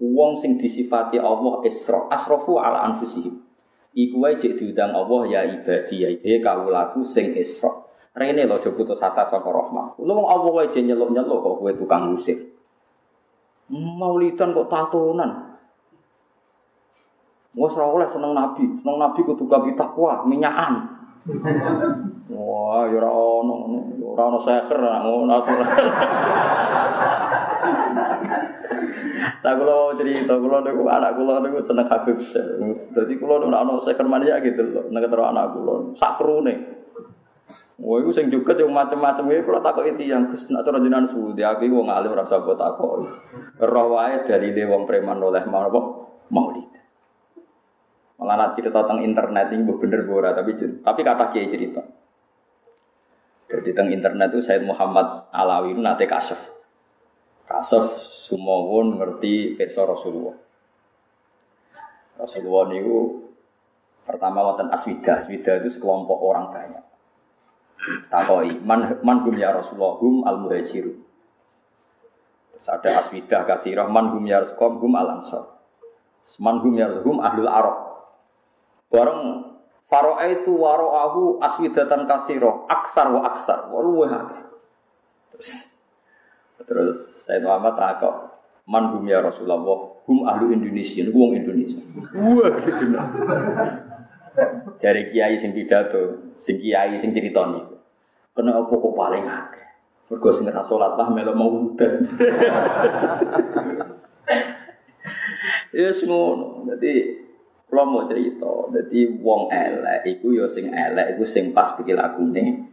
Wong sing disifati Allah isra, asrafu ala anfusihim. Iku wae jek diundang Allah ya ibadi ya he kawulaku sing Isra. Rene lho aja putus asa saka rahmat. Lu wong Allah wae jek nyeluk-nyeluk kok kowe tukang musik. Maulidan kok tatonan. Wes ora oleh seneng nabi, seneng nabi kudu gawe takwa, minyakan. Wah, ya ora ono, ora ono seker ngono aturan. Lah kula cerita kula niku anak kula niku seneng Habib. Dadi kula niku ana seker mania gitu loh, nek karo anak kula. Sak krune. Wah, iku sing juga yang macam-macam iki kula takoki tiyang Gus nek cara jenengan suwi aku wong alim ora usah takoki. Roh wae dari wong preman oleh apa? Maulid. Malah nak cerita tentang internet ini bener ora tapi tapi kata kiai cerita. Jadi tentang internet itu Said Muhammad Alawi itu nate kasef. Kasef semua pun ngerti perso Rasulullah. Rasulullah niku pertama wonten aswida, aswida itu sekelompok orang banyak. Takoi, man man hum ya Rasulullah hum al muhajirun. Terus ada aswida kathirah man hum ya Rasulullah hum al ansor. Man hum ya Rasulullah ahlul arab. Bareng Faro'a itu waro'ahu aswidatan kasiro aksar wa aksar wa luweh Terus terus saya Muhammad takok man hum ya Rasulullah hum ahlu Indonesia niku wong Indonesia. Wah gitu. Dari kiai sing pidato, sing kiai sing cerita niku. Kena apa kok paling akeh? Mergo sing ora salat lah melok mau udan. Ya ngono. Dadi kula mau cerita, dadi wong elek iku ya sing elek iku sing pas pikir lagune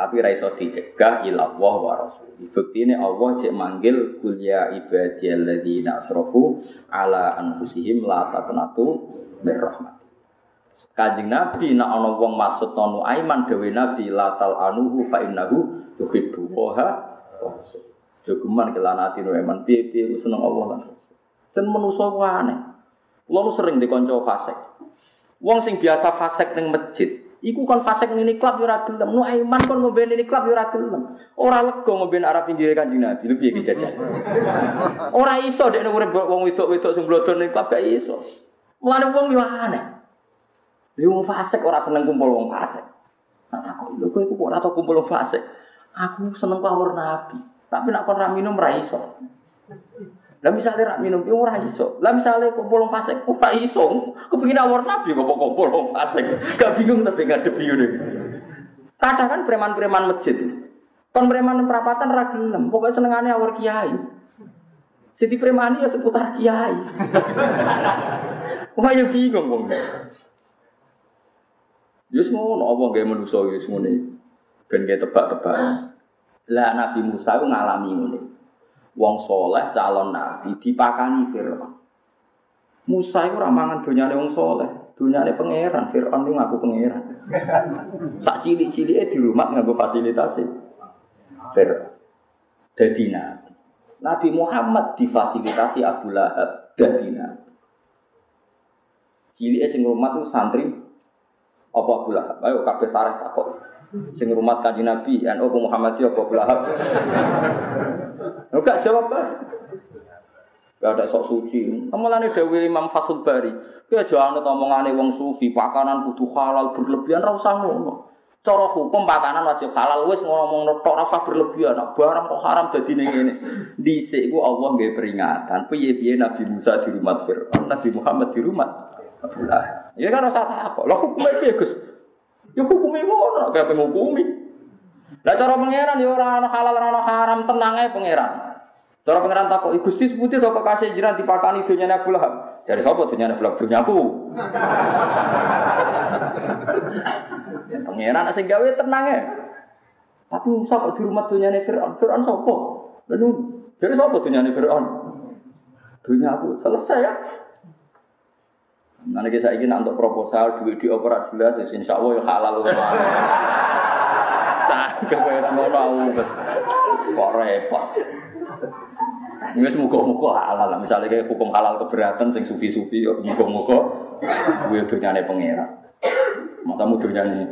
tapi ra iso dicegah ila Allah wa rasul. Buktine Allah cek manggil kul ya ibadiyalladzina asrafu ala anfusihim la taqnatu mir rahmat. Kanjeng Nabi nak ana wong maksud tonu aiman dewe Nabi latal anuhu fa innahu yuhibbu wa Jogeman kelanati no eman piye-piye seneng Allah lan. Dan manusa aneh. Kulo sering dikonco fasik. Wong sing biasa fasik ning masjid, iku kon fasik ning klub yo ora gelem. Nu aiman kon ngombe ning klub yo ora gelem. Ora lega ngombe arep pinggire Kanjeng Nabi. Lho piye iki jajan. Ora iso dekne urip wong wedok-wedok sing blodor ning klub gak iso. Mulane wong yo aneh. Lha wong fasik ora seneng kumpul wong fasik. Nah takut lho kowe kok ora tau kumpul wong fasik. Aku seneng kawur Nabi. Tapi nak kon ra minum iso. Lah misalnya rak minum piye ora iso. Lah misalnya kumpul wong fasik ora iso. Kepengin awor nabi kok kumpul wong fasik. Gak bingung tapi ngadepi ngene. Kadang kan preman-preman masjid. Kon preman perapatan ra gelem, pokoke senengane awor kiai. Jadi preman ya seputar kiai. Wah ya bingung wong. Yus ngono apa gawe manusa yus ngene. Ben tebak-tebak. Lah Nabi Musa ngalami ini. Wong soleh calon nabi dipakani Fir'aun. Musa itu ramangan dunyane wong soleh, dunyane pangeran, Fir'aun itu ngaku pangeran. Sak cilik-cilike di rumah nganggo fasilitasi. Fir'aun. Dadi nabi. Nabi Muhammad difasilitasi Abu Lahab dadi nabi. Cilike sing rumah tuh santri apa Abu Lahab? Ayo kabeh tarikh takok sing rumah kanji Nabi, NU Muhammadiyah apa belahap. Enggak jawab pak. Gak ada sok suci. Amalane Dewi Imam Fathul Bari. Ki aja anut omongane wong sufi, pakanan kudu halal berlebihan ra usah ngono. Cara hukum pakanan wajib halal wis ngomong tok ra usah berlebihan. Nah, barang kok haram dadi ning ngene. Dhisik ku Allah nggih peringatan. Piye-piye Nabi Musa di rumah Firaun, Nabi Muhammad di rumah Abdullah. Ya kan rasa takok. Lah hukumnya piye Gus? Ya hukumi ngono, kayak penghukumi. Lah cara pangeran ya ora ana halal ora ana haram, tenang ae pangeran. Cara pangeran takok, "Gusti seputi to kok kasih jiran dipakani dunyane Abu Lahab?" Dari sapa dunyane Abu Lahab? Dunyaku. pangeran sing gawe tenang ae. Tapi Musa kok di rumah dunyane Fir'aun? Fir'aun sapa? Lalu dari sapa dunyane Fir'aun? Dunyaku. Selesai ya. Nanti saya ingin untuk proposal duit di opera jelas, ya insya Allah ya halal. Sakit kayak semua tahu, kok repot. Ini semoga-moga halal lah. Misalnya kayak hukum halal keberatan, sing sufi-sufi, ya semoga-moga gue dunyane pangeran. Masa mau dunyane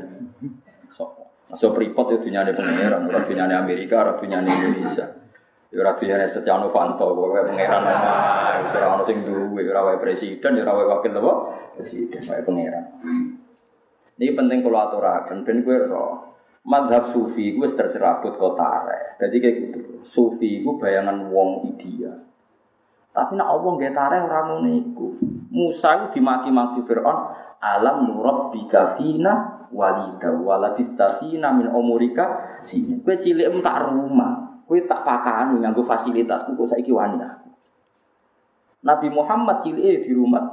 so, so pripot ya dunyane pangeran, ora dunyane Amerika, ora dunyane Indonesia. Ya ora diyane Setia Novanto, kowe pangeran ana, ora ono sing duwe, ora wae presiden, ya ora wae wakil apa? Presiden wae pangeran. Ini penting kalau aturakan, ben kowe roh. Madhab sufi gue tercerabut kota Jadi kayak gitu. Sufi gue bayangan wong ideal. Tapi nak Allah nggak tarik orang ngono iku. Musa itu dimaki-maki Fir'aun, alam nurab bikafina walida waladistafina min omurika sini. Gue cilik tak rumah. Kue tak pakani nganggo fasilitas kok saiki wani Nabi Muhammad cilik di rumah.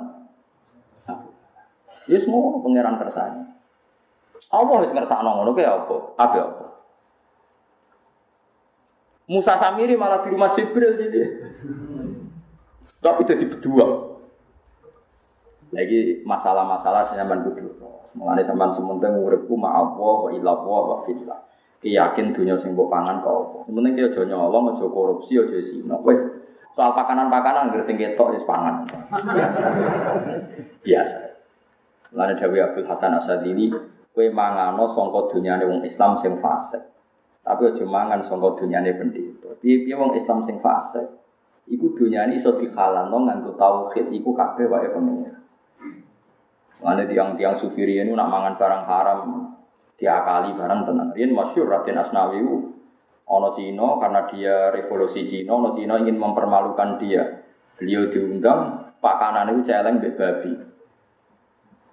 Ya semua pangeran kersane. Allah wis ngersakno ngono kuwi apa? Apa apa? Musa Samiri malah di rumah Jibril jadi. Tapi jadi berdua. Lagi masalah-masalah senyaman kudu. Mengenai sampean sementing uripku ma'awa wa ila wa fillah yakin dunia sing pangan kok apa. Penting ki aja nyolong, aja korupsi, aja zina. Wis soal pakanan-pakanan ngger sing ketok wis pangan. Biasa. Biasa. Lane Dewi Abdul Hasan Asadili, kowe mangano sangka dunyane wong Islam sing fasik. Tapi aja mangan sangka dunyane pendeta. Piye-piye wong Islam sing fasik, iku dunyane iso dihalalno nganggo tauhid iku kabeh wae pengen. Lane tiang-tiang sufiri ini nak mangan barang haram, diakali barang tenang. Rian masyur Raden Asnawi ono Cino karena dia revolusi Cino, ono Cino ingin mempermalukan dia. Beliau diundang, pakanan itu celeng babi.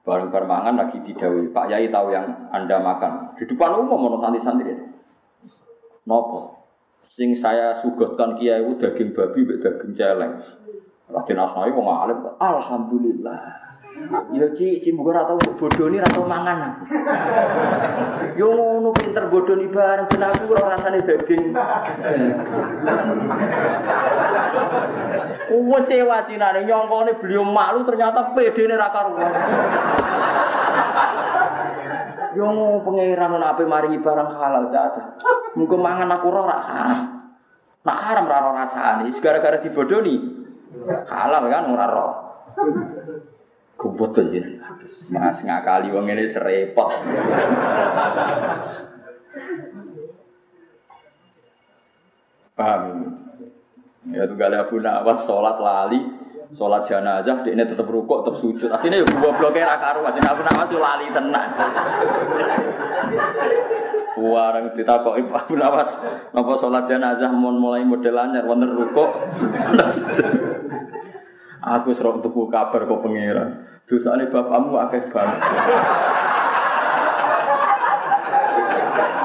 Barang permangan lagi didawi. Pak Yai tahu yang anda makan. Di depan umum ono santri-santri. Nopo. Sing saya sugotkan kiai daging babi daging celeng. Raden Asnawi ngalim. Alhamdulillah. Ya Ci, Ci muga ora tau bodoni ora tau mangan. Yo ngono pinter bodoni bareng ben aku ora rasane daging. Kuwe cewa cinane nyongkone beliau malu ternyata pedene ra karuan. Yo pangeran ana ape maringi barang halal caca. Muga mangan aku ora ora haram. Nak haram ora rasane, gara-gara dibodoni. Halal kan ora ora. Kubut jenengan. Mas ngakali wong ini serepot. Paham? Ya tuh gale Abu Nawas sholat lali, sholat jenazah, dia ini tetap rukuk, tetap sujud. Artinya ya gua blokir akaru, jadi Abu Nawas tuh lali tenang. Warang ditakok Abu Nawas, nopo sholat jenazah mau mulai model anyar, wonder rukuk. Aku serok tuku kabar kok pangeran. Dosane bapakmu akeh banget.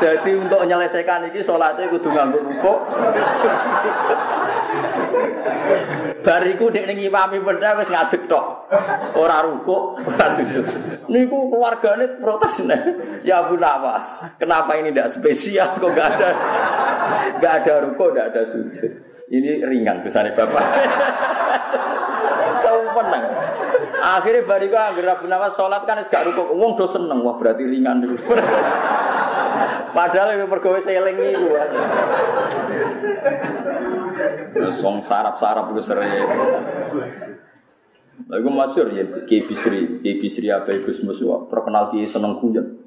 Jadi untuk menyelesaikan ini sholatnya kudu nganggur rukuk. Bariku dek ning imami benda wis ngadeg tok. Ora rukuk, ora sujud. Niku protes nih. Ya Abu Nawas, kenapa ini tidak spesial kok gak ada gak ada rukuk, gak ada sujud. Ini ringan dosane bapak. Sempenang. Akhirnya bariku anggere Abu Nawas sholat kan wis gak rukuk. Wong do seneng, wah berarti ringan dulu. Padahal yang pergawe seling iku. Song sarap-sarap ku sere. Lagu masyur ya Ki Bisri, Ki Bisri apa Gus Musuh terkenal Ki seneng guyon.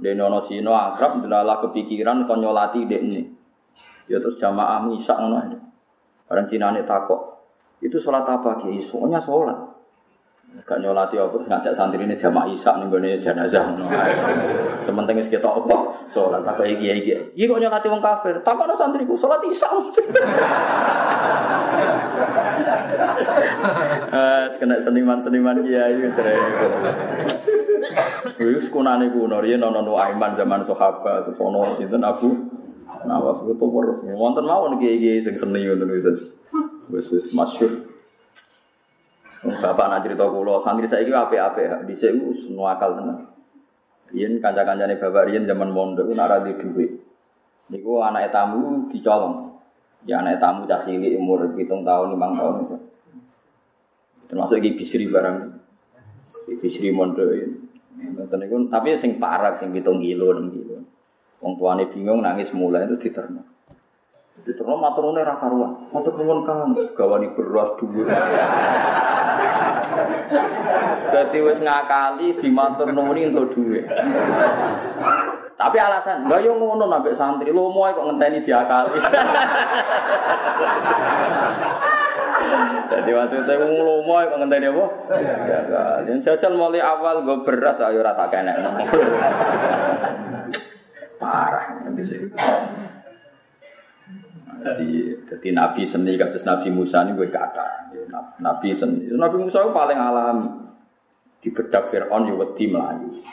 Dia nono Cino akrab delala kepikiran kon nyolati ini. Ya terus jamaah misak ngono ae. Orang Cina ini takok. Itu sholat apa Ki? Soalnya sholat. Gak nyolati apa terus ngajak santri ini jamaah isak nih gue jenazah. Sementing kita apa? Sholat kayak gini gini. Iya kok nyolati wong kafir? Tak ada santriku sholat isak. Eh, kena seniman-seniman kiai sering. Wis kunane kuno riyen ana Aiman zaman sahabat terus ana sinten Abu Nawas itu terus. Wonten mawon kiai-kiai sing seni ngoten wis. Wis wis masyhur. Bapak nak cerita kula, santri saya itu apa-apa, di sini semua akal tenan. Rian kanca-kancane bapak Rian zaman mondok nak ra di dhuwit. Niku anak tamu dicolong. Ya anak tamu cah cilik umur hitung tahun, lima tahun itu. Termasuk iki bisri barang. Bisri mondok ini. tapi sing parah, sing hitung kilo, enam kilo. Wong tuane bingung nangis mulai itu diterima. Diterima maturune ra karuan. Matur nuwun Kang, gawani beras dhuwur. Jadi wis ngakali dimatur nuwuni entuk dhuwit. Tapi alasan, enggak yo ngono nambah santri, lo mau kok ngenteni diakali. Jadi maksudnya wong lomo kok ngenteni apa? Yang jajal mulai awal gue beras ayo rata kena. Parah nanti sih. Jadi, jadi Nabi seni kados Nabi Musa ini gue kata. Nabi seni. Nabi Musa itu paling alami. Di bedak Fir'aun ya wedi melayu.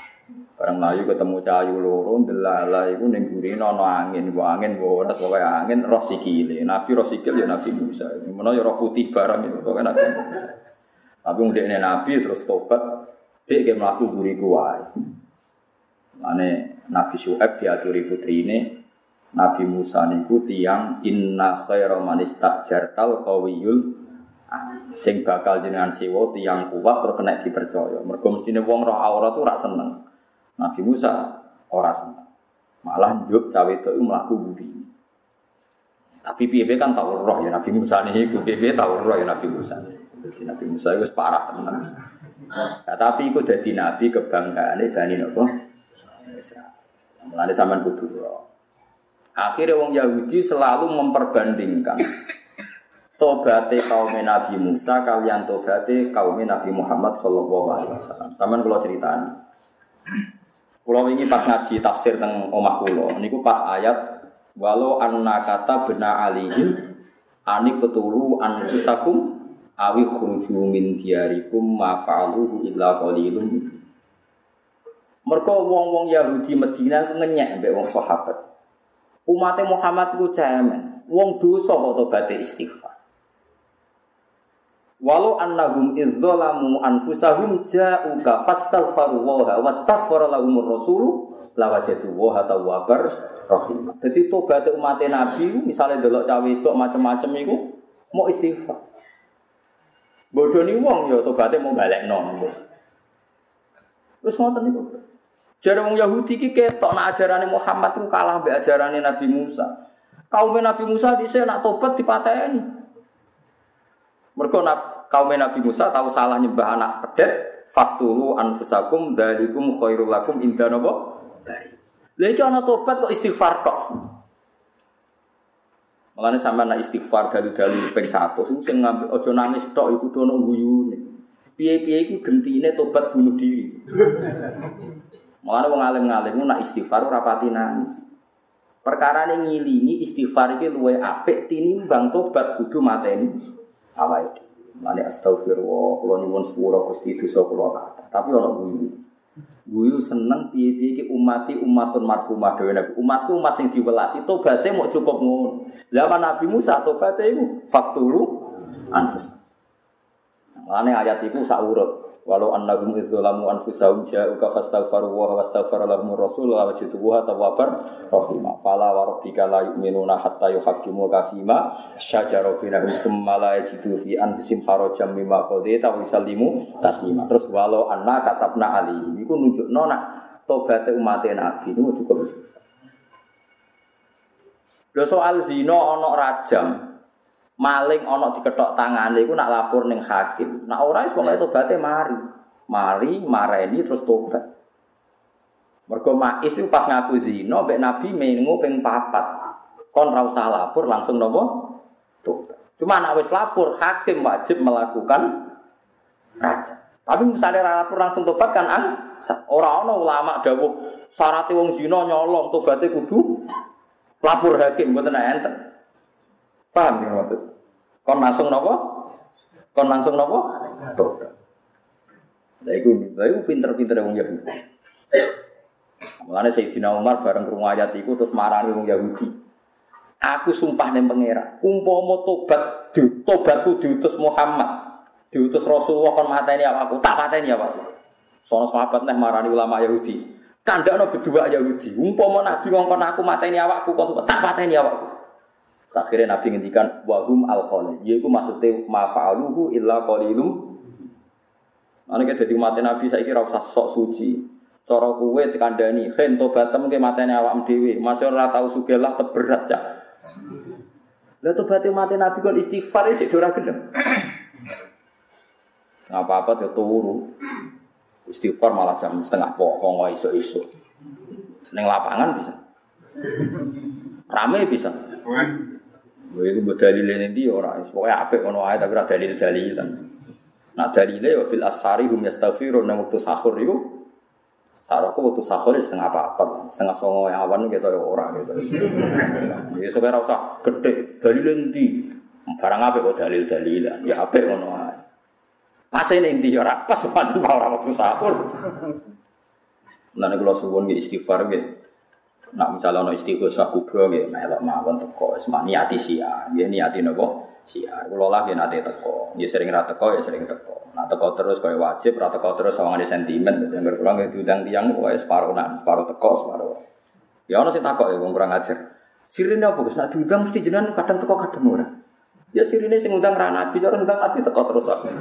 Barang melayu ketemu cahayu loro, delala itu ning gurine angin, gua angin gua ora angin roh sikile. Nabi roh sikil ya Nabi Musa. Menawa ya putih barang itu pokoke Nabi Musa. Tapi wong dekne Nabi terus tobat, dek ge mlaku guriku wae. Mane Nabi Syuaib diaturi putrine, Nabi Musa niku tiyang inna khaira man istajartal qawiyul sing bakal jenengan siwa tiyang kuat terus kena dipercaya. Mergo mestine wong roh aurat tuh ora seneng. Nabi Musa ora seneng. Malah njuk cawe itu mlaku budi. Tapi piye kan tau roh ya Nabi Musa niku piye tau roh ya Nabi Musa. Jadi Nabi Musa itu parah tenan. Nah, tapi itu jadi nabi kebanggaane Bani nopo? Israel. Mulane sampean kudu roh. Akhirnya wong Yahudi selalu memperbandingkan tobate kaum Nabi Musa kalian tobate kaum Nabi Muhammad Shallallahu Alaihi Wasallam. Sama kalau ceritani. Kalau ini pas ngaji tafsir tentang omah kulo, niku pas ayat walau anna kata bena alihim ani ketulu anfusakum awi khruju min diarikum ma fa'aluhu illa qalilun. Mereka wong-wong Yahudi Medina ngenyek mbek wong sahabat. Umat Muhammad ku cemen. Wong dosa kok tobaté istighfar. Walau annahum idzalamu anfusahum ja'uka fastaghfaru wa wastaghfara lahumur rasul lawajadu wa tawwabar rahim. Jadi tobat umat Nabi misalnya delok cawe itu macam-macam itu mau istighfar. Bodoni wong ya tobatnya mau balik non. Terus ngoten niku. Jare wong Yahudi iki ketok nak ajarane Muhammad ku kalah mbek ajarane Nabi Musa. Kaum Nabi Musa dhisik nak tobat dipateni. Mergo kaum Nabi Musa tahu salah nyembah anak pedet, faktulu anfusakum dalikum khairul lakum inda napa? Lha tobat kok istighfar tok. Mulane sampean nak istighfar dalu-dalu ping 100 iku sing ngambil aja nangis tok iku dono guyune. Piye-piye iku gentine tobat bunuh diri. Mulane wong alim-alim nak istighfar ora pati nangis. Perkara ini ngilingi istighfar iki luwe apik tinimbang tobat kudu mateni awake dhewe. Mulane astagfirullah, kula nyuwun sepura Gusti dosa kula kata. Tapi ora guyu. Guyu seneng piye-piye iki umati umatun marhumah dhewe Nabi. Umatku umat sing diwelasi tobaté mau cukup ngono. Zaman Nabi Musa tobaté iku faktulu anfus. Mulane ayat iku sak urut. Walau annahum idzalamu anfusahum ja'uka fastaghfaru wa wastaghfara lahum rasul wa wajiduha tawwabar rahimah. Fala wa rabbika la yu'minuna hatta yuhaqqimu ka fima syajara bainahum tsumma la yajidu fi anfusihim harajan mimma qadaita wa yusallimu taslima. Terus walau anna katabna ali iku nunjukno nak tobaté umat Nabi niku cukup. Lho soal zina ana rajam, maling ana diketok tangane iku nak lapor ning hakim. Nak ora wis pokoke tobaté mari. Mari mareni terus tobat. Mergo Ma'is itu pas ngaku zina mbek Nabi mengu ping papat. Kon ra usah lapor langsung nopo? Tobat. Cuma nak wis lapor hakim wajib melakukan raja. Tapi misalnya lapor langsung tobat kan an ora ana ulama dawuh syarat wong zina nyolong tobaté kudu lapor hakim mboten enten. Paham ya maksud? Kon langsung nopo? Kon langsung nopo? Tobat. Lah iku, lah iku pinter-pinter wong Yahudi. Mulane Sayyidina Umar bareng krungu ayat iku terus marani wong Yahudi. Aku sumpah ning pangeran, umpama tobat tobatku diutus Muhammad, diutus Rasulullah kon mateni awakku, tak pateni awakku. Sono sahabat neh marani ulama Yahudi. Kandakno berdua Yahudi. Umpama Nabi ngongkon aku mateni awakku kon tak pateni awakku. Akhirnya Nabi ngendikan wahum alqalil. Yaiku maksudnya ma fa'aluhu illa qalilum. Ane kita jadi mati Nabi saya kira usah sok suci. Cara kuwe dikandani, "Khen tobatem ke matene awakmu dhewe." Masih ora tau sugelah teberat ya. Lah tobaté Nabi kon istighfar sik ora gelem. Apa-apa yo turu. Istighfar malah jam setengah pokok iso-iso. Neng lapangan bisa. Rame bisa. Itu buat dalil ini dia orang, pokoknya apik ono ae tapi ada dalil dalilan. Nah dalilnya ya fil ashari hum yastaghfirun nang waktu sahur itu Sarahku waktu sahur ya setengah apa setengah songo yang awan gitu ya orang gitu. Ya sekarang usah gede dalil nanti barang apa kok dalil dalilan ya apa ngono ae. Pas ini inti ya pas pancen orang waktu sahur. Nah nek kula suwun istighfar nggih. Nak misalnya ono istighosah kubro nggih melok mawon teko wis niati siar. Nggih niati napa? Siar. Kula lah nggih nate teko. Nggih sering ra teko ya sering teko. Nak teko terus kaya wajib, ra teko terus sawangane sentimen. Dengar kula nggih diundang tiyang separuh nak, separuh teko, separuh. Ya ono sing takok ya wong kurang ajar. Sirine apa Gus? Nak diundang mesti jenengan kadang teko kadang ora. Ya sirine sing ngundang ra nabi, ngundang nabi teko terus aku.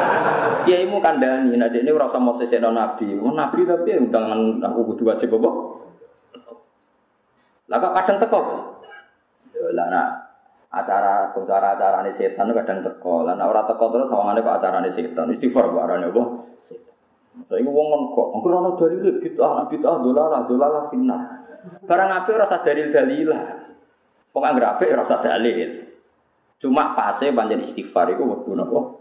Kiaimu kandhani, nek ini ora usah mau sesekno nabi. Nabi tapi undangan aku kudu wajib apa? Lah kok kadang teko, Bos? Ya lah nak acara acara ini setan kadang teko. Lah nak ora teko terus sawangane kok acarane setan. Istighfar kok arane apa? Setan. Saya wong ngono kok, aku ora dalil bid'ah, bid'ah dolalah, dolalah finnar. Barang apik ora usah dalil dalilah. Wong anggere apik ora dalil. Cuma pase panjen istighfar iku wektu napa?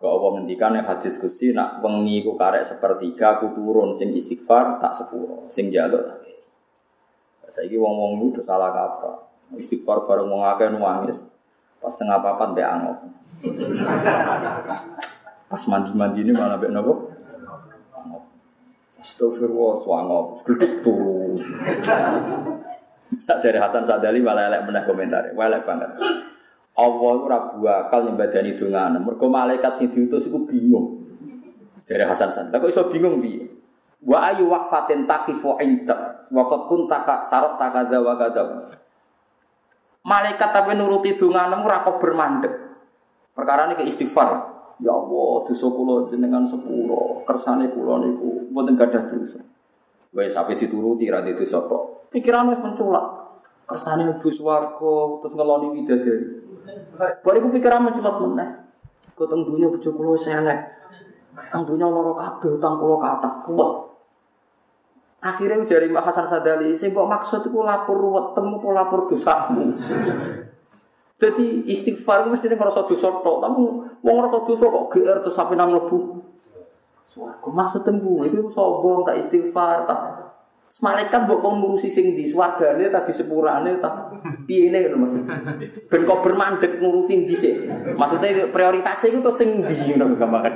Kau Allah ngendikan yang hadis kusi nak wengi ku karek sepertiga ku turun sing istighfar tak sepuro, sing jaluk tak Saiki wong-wong udah salah kaprah. Istighfar bareng wong akeh nangis. Pas tengah papat mbek angop. Pas mandi-mandi ini malah mbek nopo? Astagfirullah, swangop, geduk turu. Tak dari Hasan Sadali malah elek meneh komentar, elek banget. Allah ora bakal nyembadani dongane. Mergo malaikat sing diutus iku bingung. Dari Hasan Sadali. Kok iso bingung piye? Wa ayu waqfatin taqifu inda wa qad kunta ka sarata kadza wa. Malaikat tapi nuruti donganmu ora kok bermandek. Perkara ini ke istighfar. Ya Allah, dosa kula jenengan sepuro, kersane kula niku mboten gadah dosa. Wes sampe dituruti ra dosa kok. Pikirane menculak. Kersane mlebu swarga terus ngeloni widadari. Bariku pikiran menculak meneh. Kok teng dunya bojo kula wis elek. Teng dunya lara kabeh utang kula kathah. Akhirnya dari Mbak Hasan Sadali, saya kok maksud itu lapor ruwet temu apa lapor dosamu. Jadi istighfar mesti ngerasa dosa tok, tapi mau ngerasa dosa kok GR terus sampai nang lebu. Suaraku maksud temu itu sombong tak istighfar tak Malaikat mbok kon ngurusi sing di swargane ta di sepurane ta piye ne ngono maksud. Ben kok bermandek nguruti dhisik. Maksudnya prioritasnya itu tuh sing di ngono gambaran.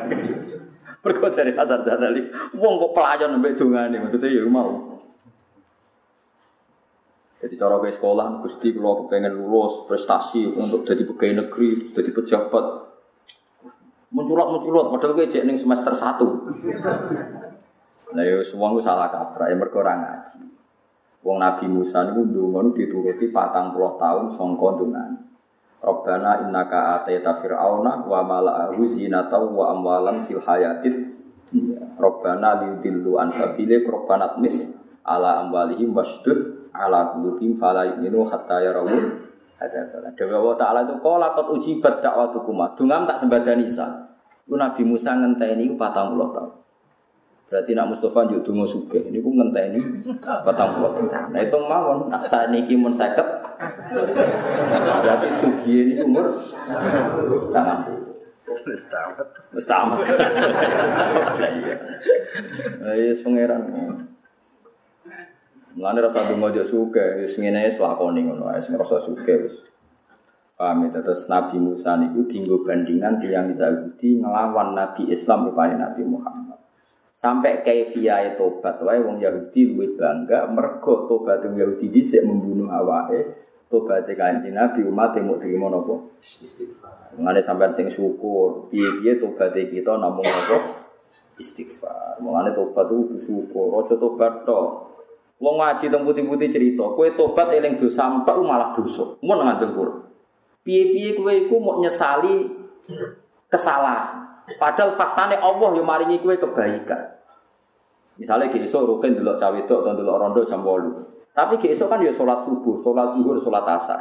Mergo dari Hasan Sadali, wong kok pelayan mbek dongane maksudnya ya mau. Jadi cara ke sekolah, Gusti kalau pengen lulus prestasi untuk jadi pegawai negeri, jadi pejabat, menculot-menculot, padahal gue cek semester satu. Nah, ya semua gue salah kaprah, yang berkurang ngaji. Wong Nabi Musa dulu dituruti patang puluh tahun songkon dengan Robbana innaka ataita fir'auna wa mala'ahu zinata wa amwalan fil hayatid Robbana liudillu an sabile Robbana tmis ala amwalihim wasdud ala qulubihim fala yu'minu hatta yarawul Dewa Allah Ta'ala itu Kala kot ujibat dakwatukum Dungam tak sembadani Isa. Nabi Musa ngenteni patang puluh tahun Berarti nak Mustafa juga dungo suge Ini ku ngenteni patang puluh. Tahun Nah itu mawon. Nak saat ini kimun seket. Berarti sugi ini umur Sangat Mustamat Mustamat Iya. Iya Mulane rasa donga yo suke, wis ngene wis lakoni ngono ae. Sing rasa suke wis. Paham ya, terus Nabi Musa niku dinggo bandingan yang Yahudi ngelawan Nabi Islam rupane Nabi Muhammad. Sampai kaifiyae tobat wae wong Yahudi luwih bangga mergo tobat wong Yahudi dhisik membunuh awake. Tobat kanjeng Nabi umat mau terima napa? Istighfar. Mulane sampean sing syukur, piye-piye tobat kita namung napa? Istighfar. Mulane tobat itu syukur, aja tobat tok. Wong ngaji teng putih-putih cerita, kowe tobat eling dosa tok malah dosa. Mun ngandel Quran. Piye-piye kowe iku mau nyesali kesalahan. Padahal faktane Allah yang maringi kowe kebaikan. Misalnya ki esuk rukin delok cawe tok atau delok rondo jam 8. Tapi ki esuk kan ya salat subuh, salat zuhur, salat asar.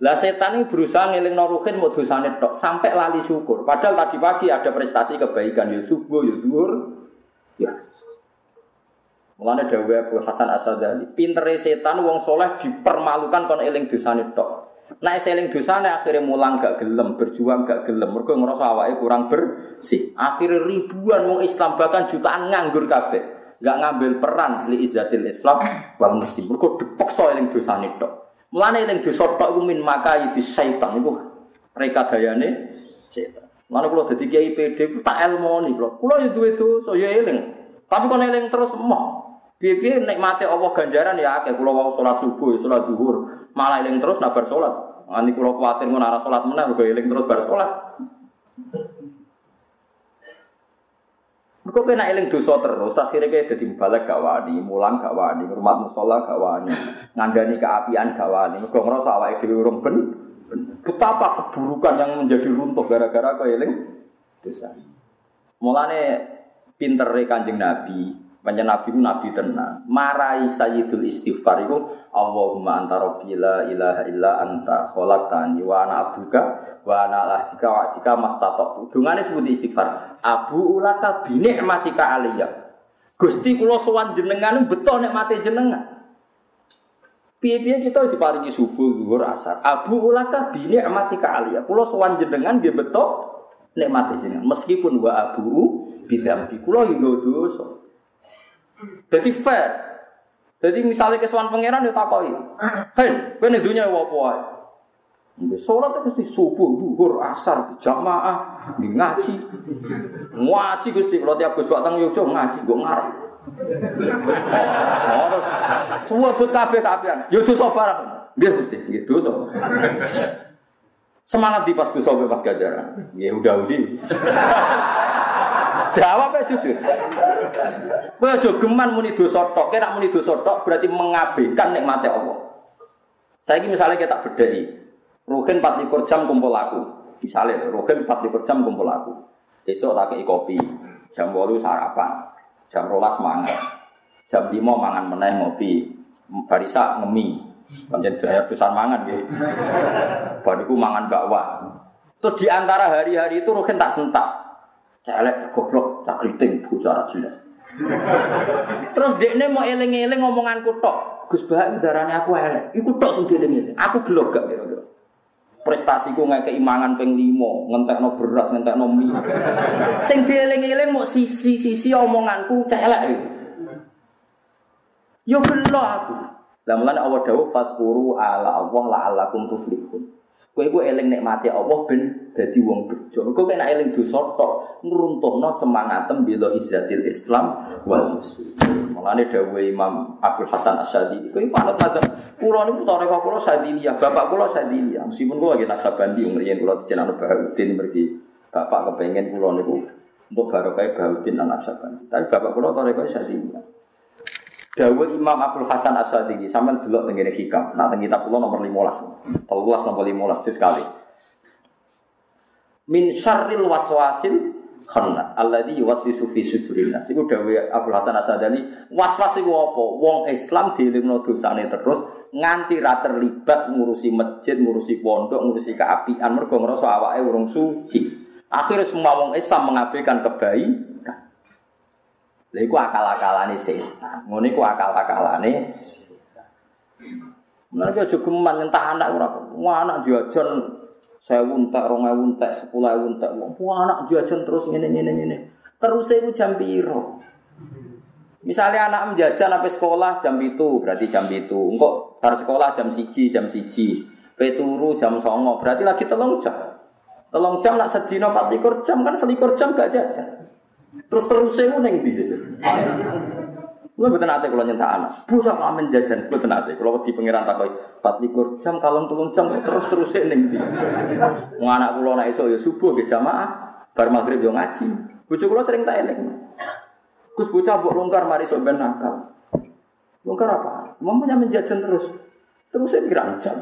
Lah setan ini berusaha ngeling noruhin mau dosane tok sampai lali syukur. Padahal tadi pagi ada prestasi kebaikan ya subuh ya zuhur. Ya. Mulane dawuh Abu Hasan Asadali, pintere setan wong soleh dipermalukan kon eling dosane tok. Nek seling dosane akhirnya mulang gak gelem, berjuang gak gelem, mergo ngerasa awake kurang bersih. Akhirnya ribuan wong Islam bahkan jutaan nganggur kabeh. Gak ngambil peran li izzatil Islam wal muslim. Mergo dipaksa eling dosane tok. Mulane eling dosa tok min maka di syaitan iku rekadayane setan. Mulane kula dadi kiai PD tak elmoni kula. Kula yo duwe dosa yo eling. Tapi kon eling terus emoh. Piye-piye nikmate Allah ganjaran ya akeh kula wau salat subuh, salat zuhur, malah eling terus nabar salat. Nganti kula kuwatir ngono arah salat meneh eling terus bar salat. Mergo kena eling dosa terus, akhirnya kayak jadi balik gak wani, mulang gak wani, rumah musola gak wani, ngandani keapian gak wani, mergo ngerasa awake dhewe urung ben. Betapa keburukan yang menjadi runtuh gara-gara kau eling dosa. Mulane pinter Kanjeng Nabi, Panjang Nabi itu Nabi tenang. Marai sayyidul istighfar itu Allahumma anta rabbi la ilaha illa anta khalaqtani wa ana abduka wa ana ahdika wa ahdika mastatatu. Dungane sebut istighfar. Abu ulaka bi ni'matika aliyya. Gusti kula sowan jenengan betul nikmate jenengan. Piye-piye kita diparingi subuh, zuhur, asar. Abu ulaka bi ni'matika aliyya. Kula sowan jenengan nggih betul nikmate jenengan. Meskipun wa abu bidambi kula yo dosa. Jadi fair. Jadi misalnya kesuan pangeran ya takoi. Hei, kau nih dunia apa wae? Sholat itu mesti subuh, duhur, asar, jamaah, ngaji, ngaji gusti. Kalau tiap gus batang yojo ngaji, gue ngarep. Oh, terus semua buat kafe kafian. Yojo sobar, dia gusti, gitu so. Semangat di pas dosa pas gajaran. Ya udah udah. Jawab ya jujur. Kowe aja geman muni dosa tok, kira muni dosa tok berarti mengabaikan nikmate Allah. Saya ini misalnya kita bedai, Ruhin 24 jam kumpul aku. Misalnya Ruhin 24 jam kumpul aku. Besok tak kei kopi. Jam 8 sarapan. Jam 12 mangan. Jam 5 mangan meneh ngopi. Barisa ngemi. Pancen bayar tusan mangan gitu. Bariku mangan bakwan. Terus di antara hari-hari itu Ruhin tak sentak. Celek, goblok, tak keriting, bicara jelas. Terus dekne mau eling-eling ngomonganku tok. Gus Bah darane aku elek. Iku tok sing dieling-eling. Aku gelok gak kira-kira. Prestasiku nggak keimangan peng limo, ngentekno beras, ngentekno mie. Sing dieling-eling mau sisi-sisi omonganku celek. Yo gelo aku. Lah mulane Allah dawuh ala Allah la'allakum tuflihun. Kowe iku eling nikmati Allah ben dadi wong bejo. Kowe kena eling dosa tok ngruntuhno semangatem bela izzatil Islam wal muslimin. Mulane dawuh Imam Abdul Hasan Asyadi, kowe panut madzhab kula niku toreko kula Sadiliyah, bapak kula Sadiliyah. Meskipun kula lagi naksabandi umriyen kula dijenengan Bahuddin mergi bapak kepengen kula niku untuk barokah Bahuddin lan naksabandi. Tapi bapak kula toreko Sadiliyah. Dawud Imam Abdul Hasan As-Sadiqi sampean delok teng ngene hikam. Nah teng kitab kula nomor 15. 13 nomor 15 sekali. Min syarril waswasil khannas alladzi yuwaswisu fi sudurin nas. Iku dawuh Abdul Hasan As-Sadiqi, waswas iku apa? Wong Islam dielingno dosane terus nganti ra terlibat ngurusi masjid, ngurusi pondok, ngurusi keapian mergo ngrasa awake urung suci. Akhirnya semua wong Islam mengabaikan kebaikan. Lha iku akal-akalane setan. Ngono iku akal-akalane. Mereka juga geman nyentak anak ora. Wah anak jajan sewu entek, rong ewu entek, sepuluh ewu entek. Wah anak jajan terus ngene ngene ngene. Terus iku jam piro? Misalnya anak menjajan sampai sekolah jam itu, berarti jam itu. Engkau harus sekolah jam siji, jam siji. Peturu jam songo, berarti lagi telung jam. Telung jam nak sedino 24 jam kan selikur jam gak jajan. Terus terus saya neng di jajan. Lu betul nanti kalau nyentak anak, bocah amin jajan, betul nanti kalau di pangeran tak koi, empat likur jam, kalau tulung jam, terus terus saya neng di. Anak kulo esok ya subuh ke jamaah, bar maghrib yo ngaji. Bocah kulo sering tak eling. Gus bocah buat longgar mari sok ben nakal. Longgar apa? Mamanya menjajan terus. Terus saya kira jam.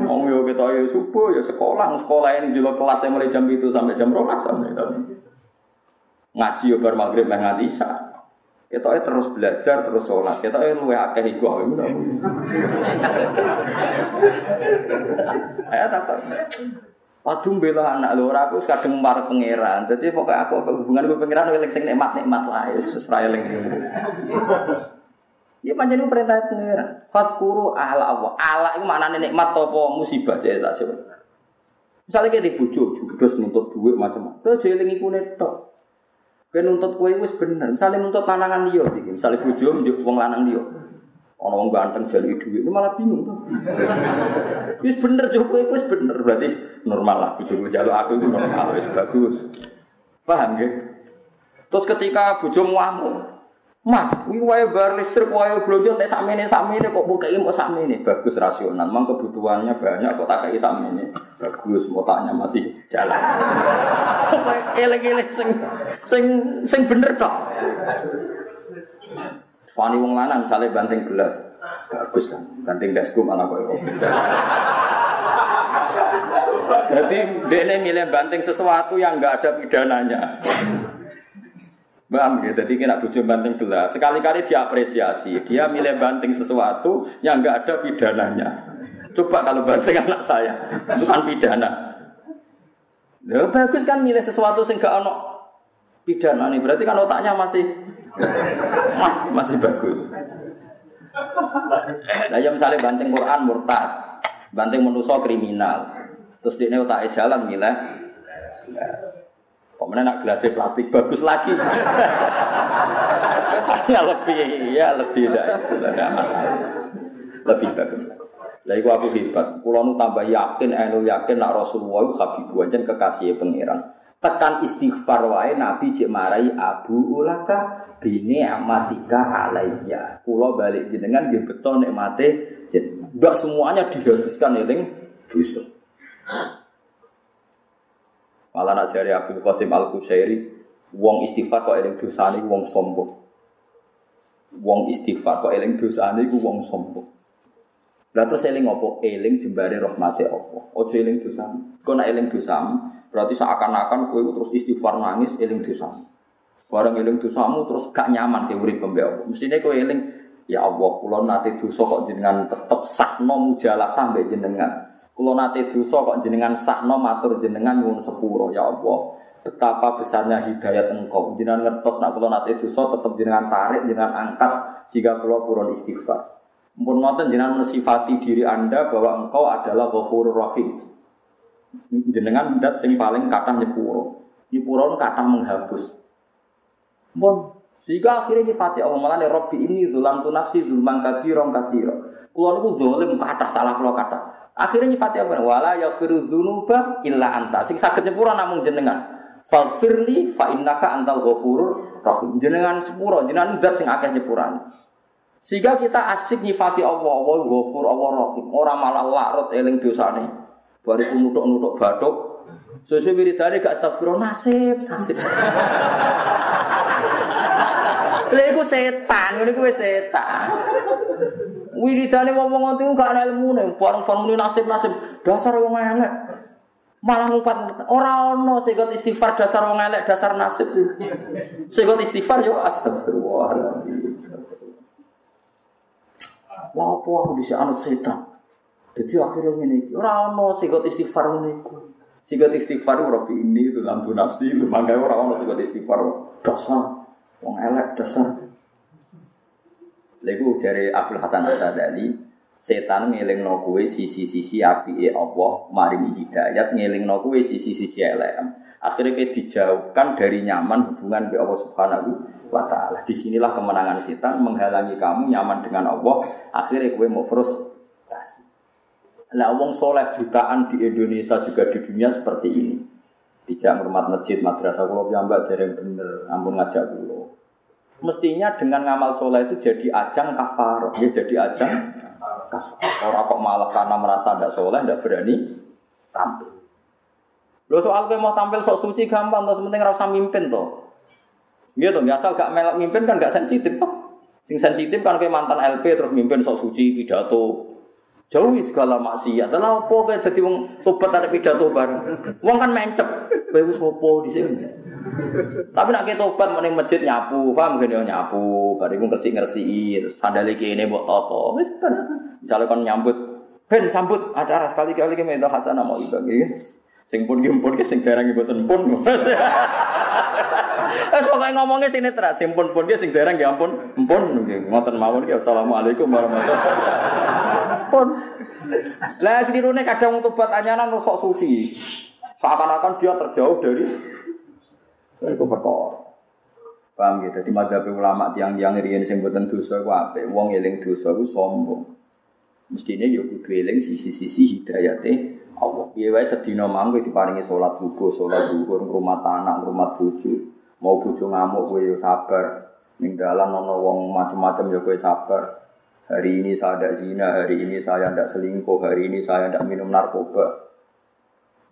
Mau yo kita yo subuh ya sekolah, sekolah ini juga kelas mulai jam itu sampai jam berapa sampai ngaji yo bar maghrib meh nganti isya. Ketoke terus belajar terus sholat. Ketoke luwe akeh iku ae ngono. Ayo takon. Waduh bela anak lho aku kadung marep pangeran. Dadi pokoke aku hubungan gue pangeran eling sing nikmat-nikmat lah wis ora eling. Ya panjenengan perintah pangeran. Fadkuru ala Allah. Ala itu maknane nikmat apa musibah jadi tak coba. Misalnya kita dibujuk, terus nuntut duit macam-macam. Terus jeling iku netok. Ben nuntut kowe wis bener. Misale nuntut lanangan liya iki, misale bojo njuk wong lanang liya. Ana wong ganteng jali dhuwit, malah bingung tuh. Wis bener jo kowe wis bener berarti normal lah bojomu njaluk aku itu normal wis bagus. Paham nggih? Terus ketika bojomu ngamuk, Mas, kuwi wae bar listrik wae blonjo nek sakmene sakmene kok bukeki mbok sakmene. Bagus rasional. Memang kebutuhannya banyak kok tak kei sakmene. Bagus, otaknya masih jalan. Elek-elek sing sing sing bener tok. Wani wong lanang misalnya banting gelas. Bagus kan. Banting dasku malah koyo Jadi dia milih banting sesuatu yang enggak ada pidananya. Paham ya? Jadi kena bujuk banting gelas. Sekali-kali diapresiasi. Dia milih banting sesuatu yang enggak ada pidananya. Coba kalau banting anak saya, bukan pidana. Ya bagus kan milih sesuatu sing gak ono pidana nih. Berarti kan otaknya masih masih bagus. Nah, ya misalnya banting Quran murtad, banting manusia kriminal. Terus dia otaknya jalan milih. Kok mana nak gelasnya plastik bagus lagi? ya lebih, ya lebih tidak itu tidak masalah. Lebih bagus. Lah iku aku hebat. Kulo nu tambah yakin, anu yakin nak Rasulullah habibu aja kekasih pangeran. Tekan istighfar wae Nabi cek marai Abu Ulaka bini amatika alaiya. Kulo balik jenengan nggih betul nikmate jenengan. Semuanya dihabiskan eling dosa. Malah nak jari Abdul Qasim Al Kushairi, wong istighfar kok eling dosane wong sombong. Wong istighfar kok eling dosane iku wong sombong. Lah terus eling apa? Eling jembare rahmate apa? Ojo eling dosane. Kok nak eling dosamu, Berarti seakan-akan kowe terus istighfar nangis eling dosa. Barang eling dosamu terus gak nyaman ke urip pembe Allah. Eling ya Allah, kula nate dosa kok jenengan tetep sahno mujalah sampai jenengan. Kula nate dosa kok jenengan sahno matur jenengan nyuwun sepuro ya Allah. Betapa besarnya hidayat engkau. Jenengan ngertos nak kula nate dosa tetep jenengan tarik, jenengan angkat jika kula purun istighfar. Mumpun ngoten jenengan mensifati diri Anda bahwa engkau adalah Ghafurur Rahim. Jenengan dat sing paling kathah nyepuro. Nyepuro menghapus. Bon, sehingga akhirnya nyifati Allah malah ini zulam tu nafsi zulman kathirong kathiro. Kulo niku dolim kata salah kulo kata. Akhirnya nyifati apa? Wala yaghfiru dzunuba illa anta. Sing saged nyepuro namung jenengan. Falfirli fa innaka antal ghafurur rahim. Jenengan sepuro, jenengan zat sing akeh nyepurane. Sehingga kita asik nyifati Allah, Allah ghafur, Allah rahim. Orang malah larut eling dosane. Bariku nutuk-nutuk batuk. Sesuai wiridane gak astagfirullah nasib, nasib. Lha iku setan, ngene kuwi setan. Wiridane wong-wong ngono gak ana ilmune, bareng-bareng nasib-nasib. Dasar wong elek. Malah ngumpat ora ono sing istighfar dasar wong elek, dasar nasib. Sing istighfar yo astagfirullah. Lah apa aku bisa anut setan? Jadi akhirnya ini, orang ono singgot istighfar ini. Singgot istighfar Robi ini itu dalam nafsi, makanya orang ono singgot istighfar dasar. Wong elek dasar. Lagu dari Abdul Hasan Asadali, setan ngeling no kue sisi-sisi api Allah, maringi hidayat ngeling no kue sisi-sisi elek. Akhirnya kita dijauhkan dari nyaman hubungan dengan Allah Subhanahu wa Ta'ala. Di sinilah kemenangan setan menghalangi kamu nyaman dengan Allah. Akhirnya kue mau frustasi. Nah, wong soleh jutaan di Indonesia juga di dunia seperti ini. Tidak hormat masjid, madrasah kulo piyambak dereng bener, ampun ngajak kulo. Mestinya dengan ngamal soleh itu jadi ajang kafar, ya jadi ajang kafar. Orang kok malah karena merasa tidak soleh, tidak berani tampil. Lo soal gue mau tampil sok suci gampang, terus penting rasa mimpin toh. Gitu, asal gak melak mimpin kan gak sensitif toh. Sing sensitif kan kayak mantan LP terus mimpin sok suci pidato Jauhi segala maksiat. Lah apa kayak dadi wong tobat arek pidato bareng. Wong kan mencep. Kowe wis di sini. Tapi nak kita tobat mending masjid nyapu, paham gak nyapu, bariku ngersik-ngersiki, terus sandale kene mbok toto. Wis kan. Misale kon nyambut, ben sambut acara sekali-kali ki minta hasanah mau ibagi. Sing pun gimpun ki sing dereng mboten pun. Wes pokoke ngomongnya sini teras, sing pun pun ki sing dereng ya ampun, empun. Ngoten mawon ki assalamualaikum warahmatullahi wabarakatuh. Pun. Lah klirune kadang tobat anyanan sok suci. Seakan-akan dia terjauh dari itu perkara. Paham gitu. Di madhab ulama tiang-tiang riyen sing boten dosa iku apik. Wong eling dosa iku sombong. Mestine yo kudu eling sisi-sisi hidayate Allah. Piye wae sedina mangko diparingi salat subuh, salat zuhur, ngrumat anak, ngrumat bojo. Mau bojo ngamuk kowe yo sabar. Ning dalan ana wong macam-macam yo kowe sabar. Hari ini saya tidak zina, hari ini saya tidak selingkuh, hari ini saya tidak minum narkoba.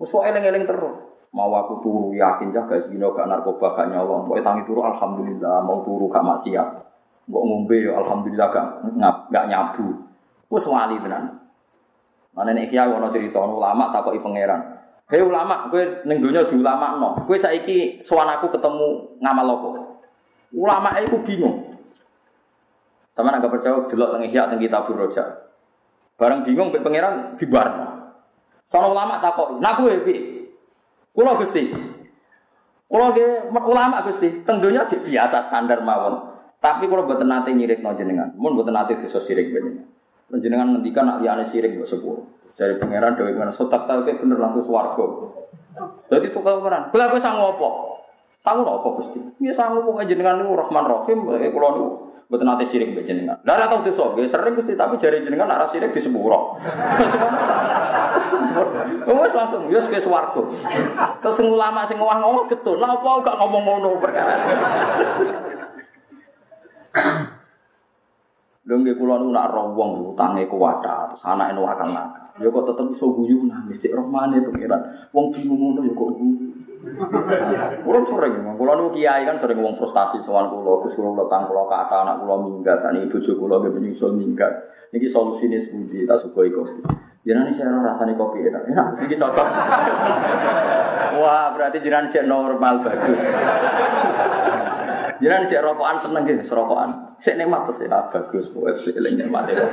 Wes eling-eling terus. Mau aku turu yakin jaga zina gak narkoba gak nyawa. Mau tangi turu alhamdulillah, mau turu gak maksiat. Mbok ngombe ya alhamdulillah gak gak nyabu. Wes wali tenan. Mana nek kiai ono cerita ulama takoki pangeran. Hei ulama, kowe ning donya di ulama no. Kowe saiki sowan aku ketemu ngamal apa? Ulama iku bingung. Sama agak percaya delok teng ihya teng kitabur roja. Barang bingung mek pangeran dibarno. Sono ulama takoki, "Nah kowe piye?" Kula Gusti. Kula ge ulama Gusti, teng donya biasa standar mawon. Tapi buat nanti nyirik no jenengan, mun buat nanti dosa sirik jenengan. Jenengan ngendikan nak liane sirik buat sepuluh. Dari pangeran mana sotak tahu kayak bener langsung swargo. Jadi tuh pangeran, kula aku sanggup apa? Sanggup apa Gusti? Ya sanggup pokoknya jenengan niku Rahman Rahim, kula niku Betul nanti sirik be jenengan. Lah atau tuh soge sering Gusti tapi jari jenengan nak sirik di sepuro. Wes langsung wis ke swarga. Terus ulama sing ngomong ngomong getun. Lah apa gak ngomong ngono perkara. Lho nggih kula nu nak roh wong utange kuwata, terus anake nu akal nakal. Ya kok tetep iso guyu nangis sik rohmane pengiran. Wong bingung ngono ya kok guyu. Kulo sering, kulo nu kiai kan sering wong frustasi soal kulo, Gus kulo letang kulo kata anak kulo minggat, sani bojo kulo ge menyusul minggat. Niki solusine sepundi tak sugoi kok. Jangan saya rasanya kopi enak, enak sih cocok. Wah berarti jangan cek normal bagus. Jangan cek rokokan seneng gitu, serokokan. Cek nikmat terus enak bagus, buat sih nikmat ya.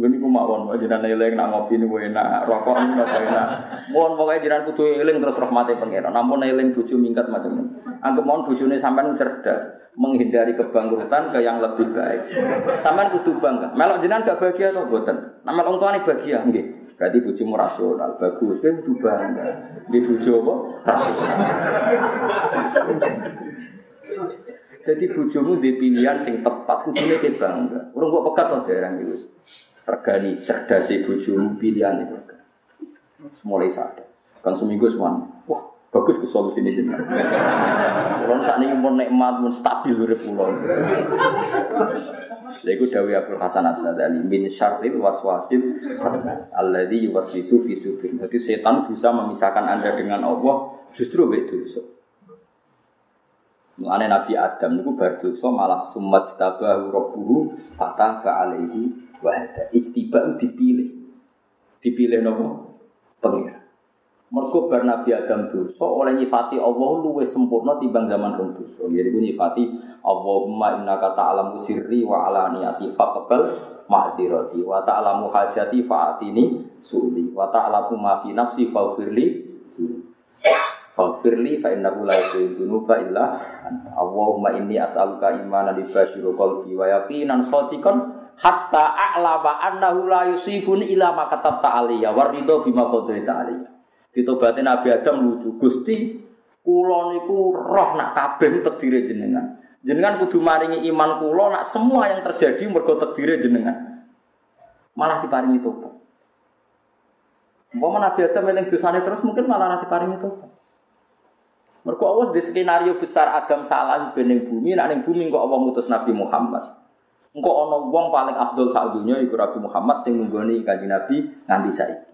Gue nih gue mawon, jiran eling nak ngopi nih gue enak, rokok nih gue enak. Mohon pokoknya jiran kudu eling terus rahmati pengiran. Namun eling bucu mingkat macam Anggap mohon bujune sampean cerdas, menghindari kebangkrutan ke yang lebih baik. Sampean kudu bangga. Melok jiran gak bahagia atau boten? Orang tua nih bahagia, enggak. Berarti bujumu rasional, bagus. Kowe kudu bangga. Di buju apa? Rasional. Jadi bujumu di pilihan sing tepat, kudune ke bangga. Urung kok pekat to dereng iki regani cerdas ibu juru pilihan itu mulai sadar. Kan seminggu semua. Wah bagus ke solusi ini jenengan kalau saat ini mau nikmat mau stabil dari pulau. Lagu Dawi Abdul Hasan Asadali min syarril waswasil alladzi yuwaswisu fi. Jadi setan bisa memisahkan Anda dengan Allah justru begitu. Mengenai Nabi Adam itu berdosa malah sumat tabahu rabbuhu fatah alaihi wahda. Ijtiba dipilih. Dipilih nopo? Pengira. Mergo bar Nabi Adam dosa oleh nyifati Allah luwih sempurna timbang zaman rong dosa. Jadi nyifati Allahumma innaka ta'lamu sirri wa alaniyati faqbal ma'dirati wa ta'lamu hajati fa'atini su'li wa ta'lamu ma fi nafsi faghfirli Faghfirli fa innahu la yaghfiru illa Allahumma inni as'aluka imanan libasyiru qalbi wa yaqinan shadiqan hatta a'lama annahu la yusibun ila ma katabta aliyya warido bima qadarta aliyya. Ditobati Nabi Adam lucu. Gusti kula niku roh nak kabeh takdire jenengan. Jenengan kudu maringi iman kula nak semua yang terjadi mergo takdire jenengan. Malah diparingi tobat. Umpama Nabi Adam eling dosane terus mungkin malah ora diparingi tobat. Mergo Allah di skenario besar Adam salah bening bumi, nak ning bumi kok Allah ngutus Nabi Muhammad. Engkau ono wong paling afdol saat dunia iku Nabi Muhammad sing nunggoni kanjeng Nabi nganti saiki.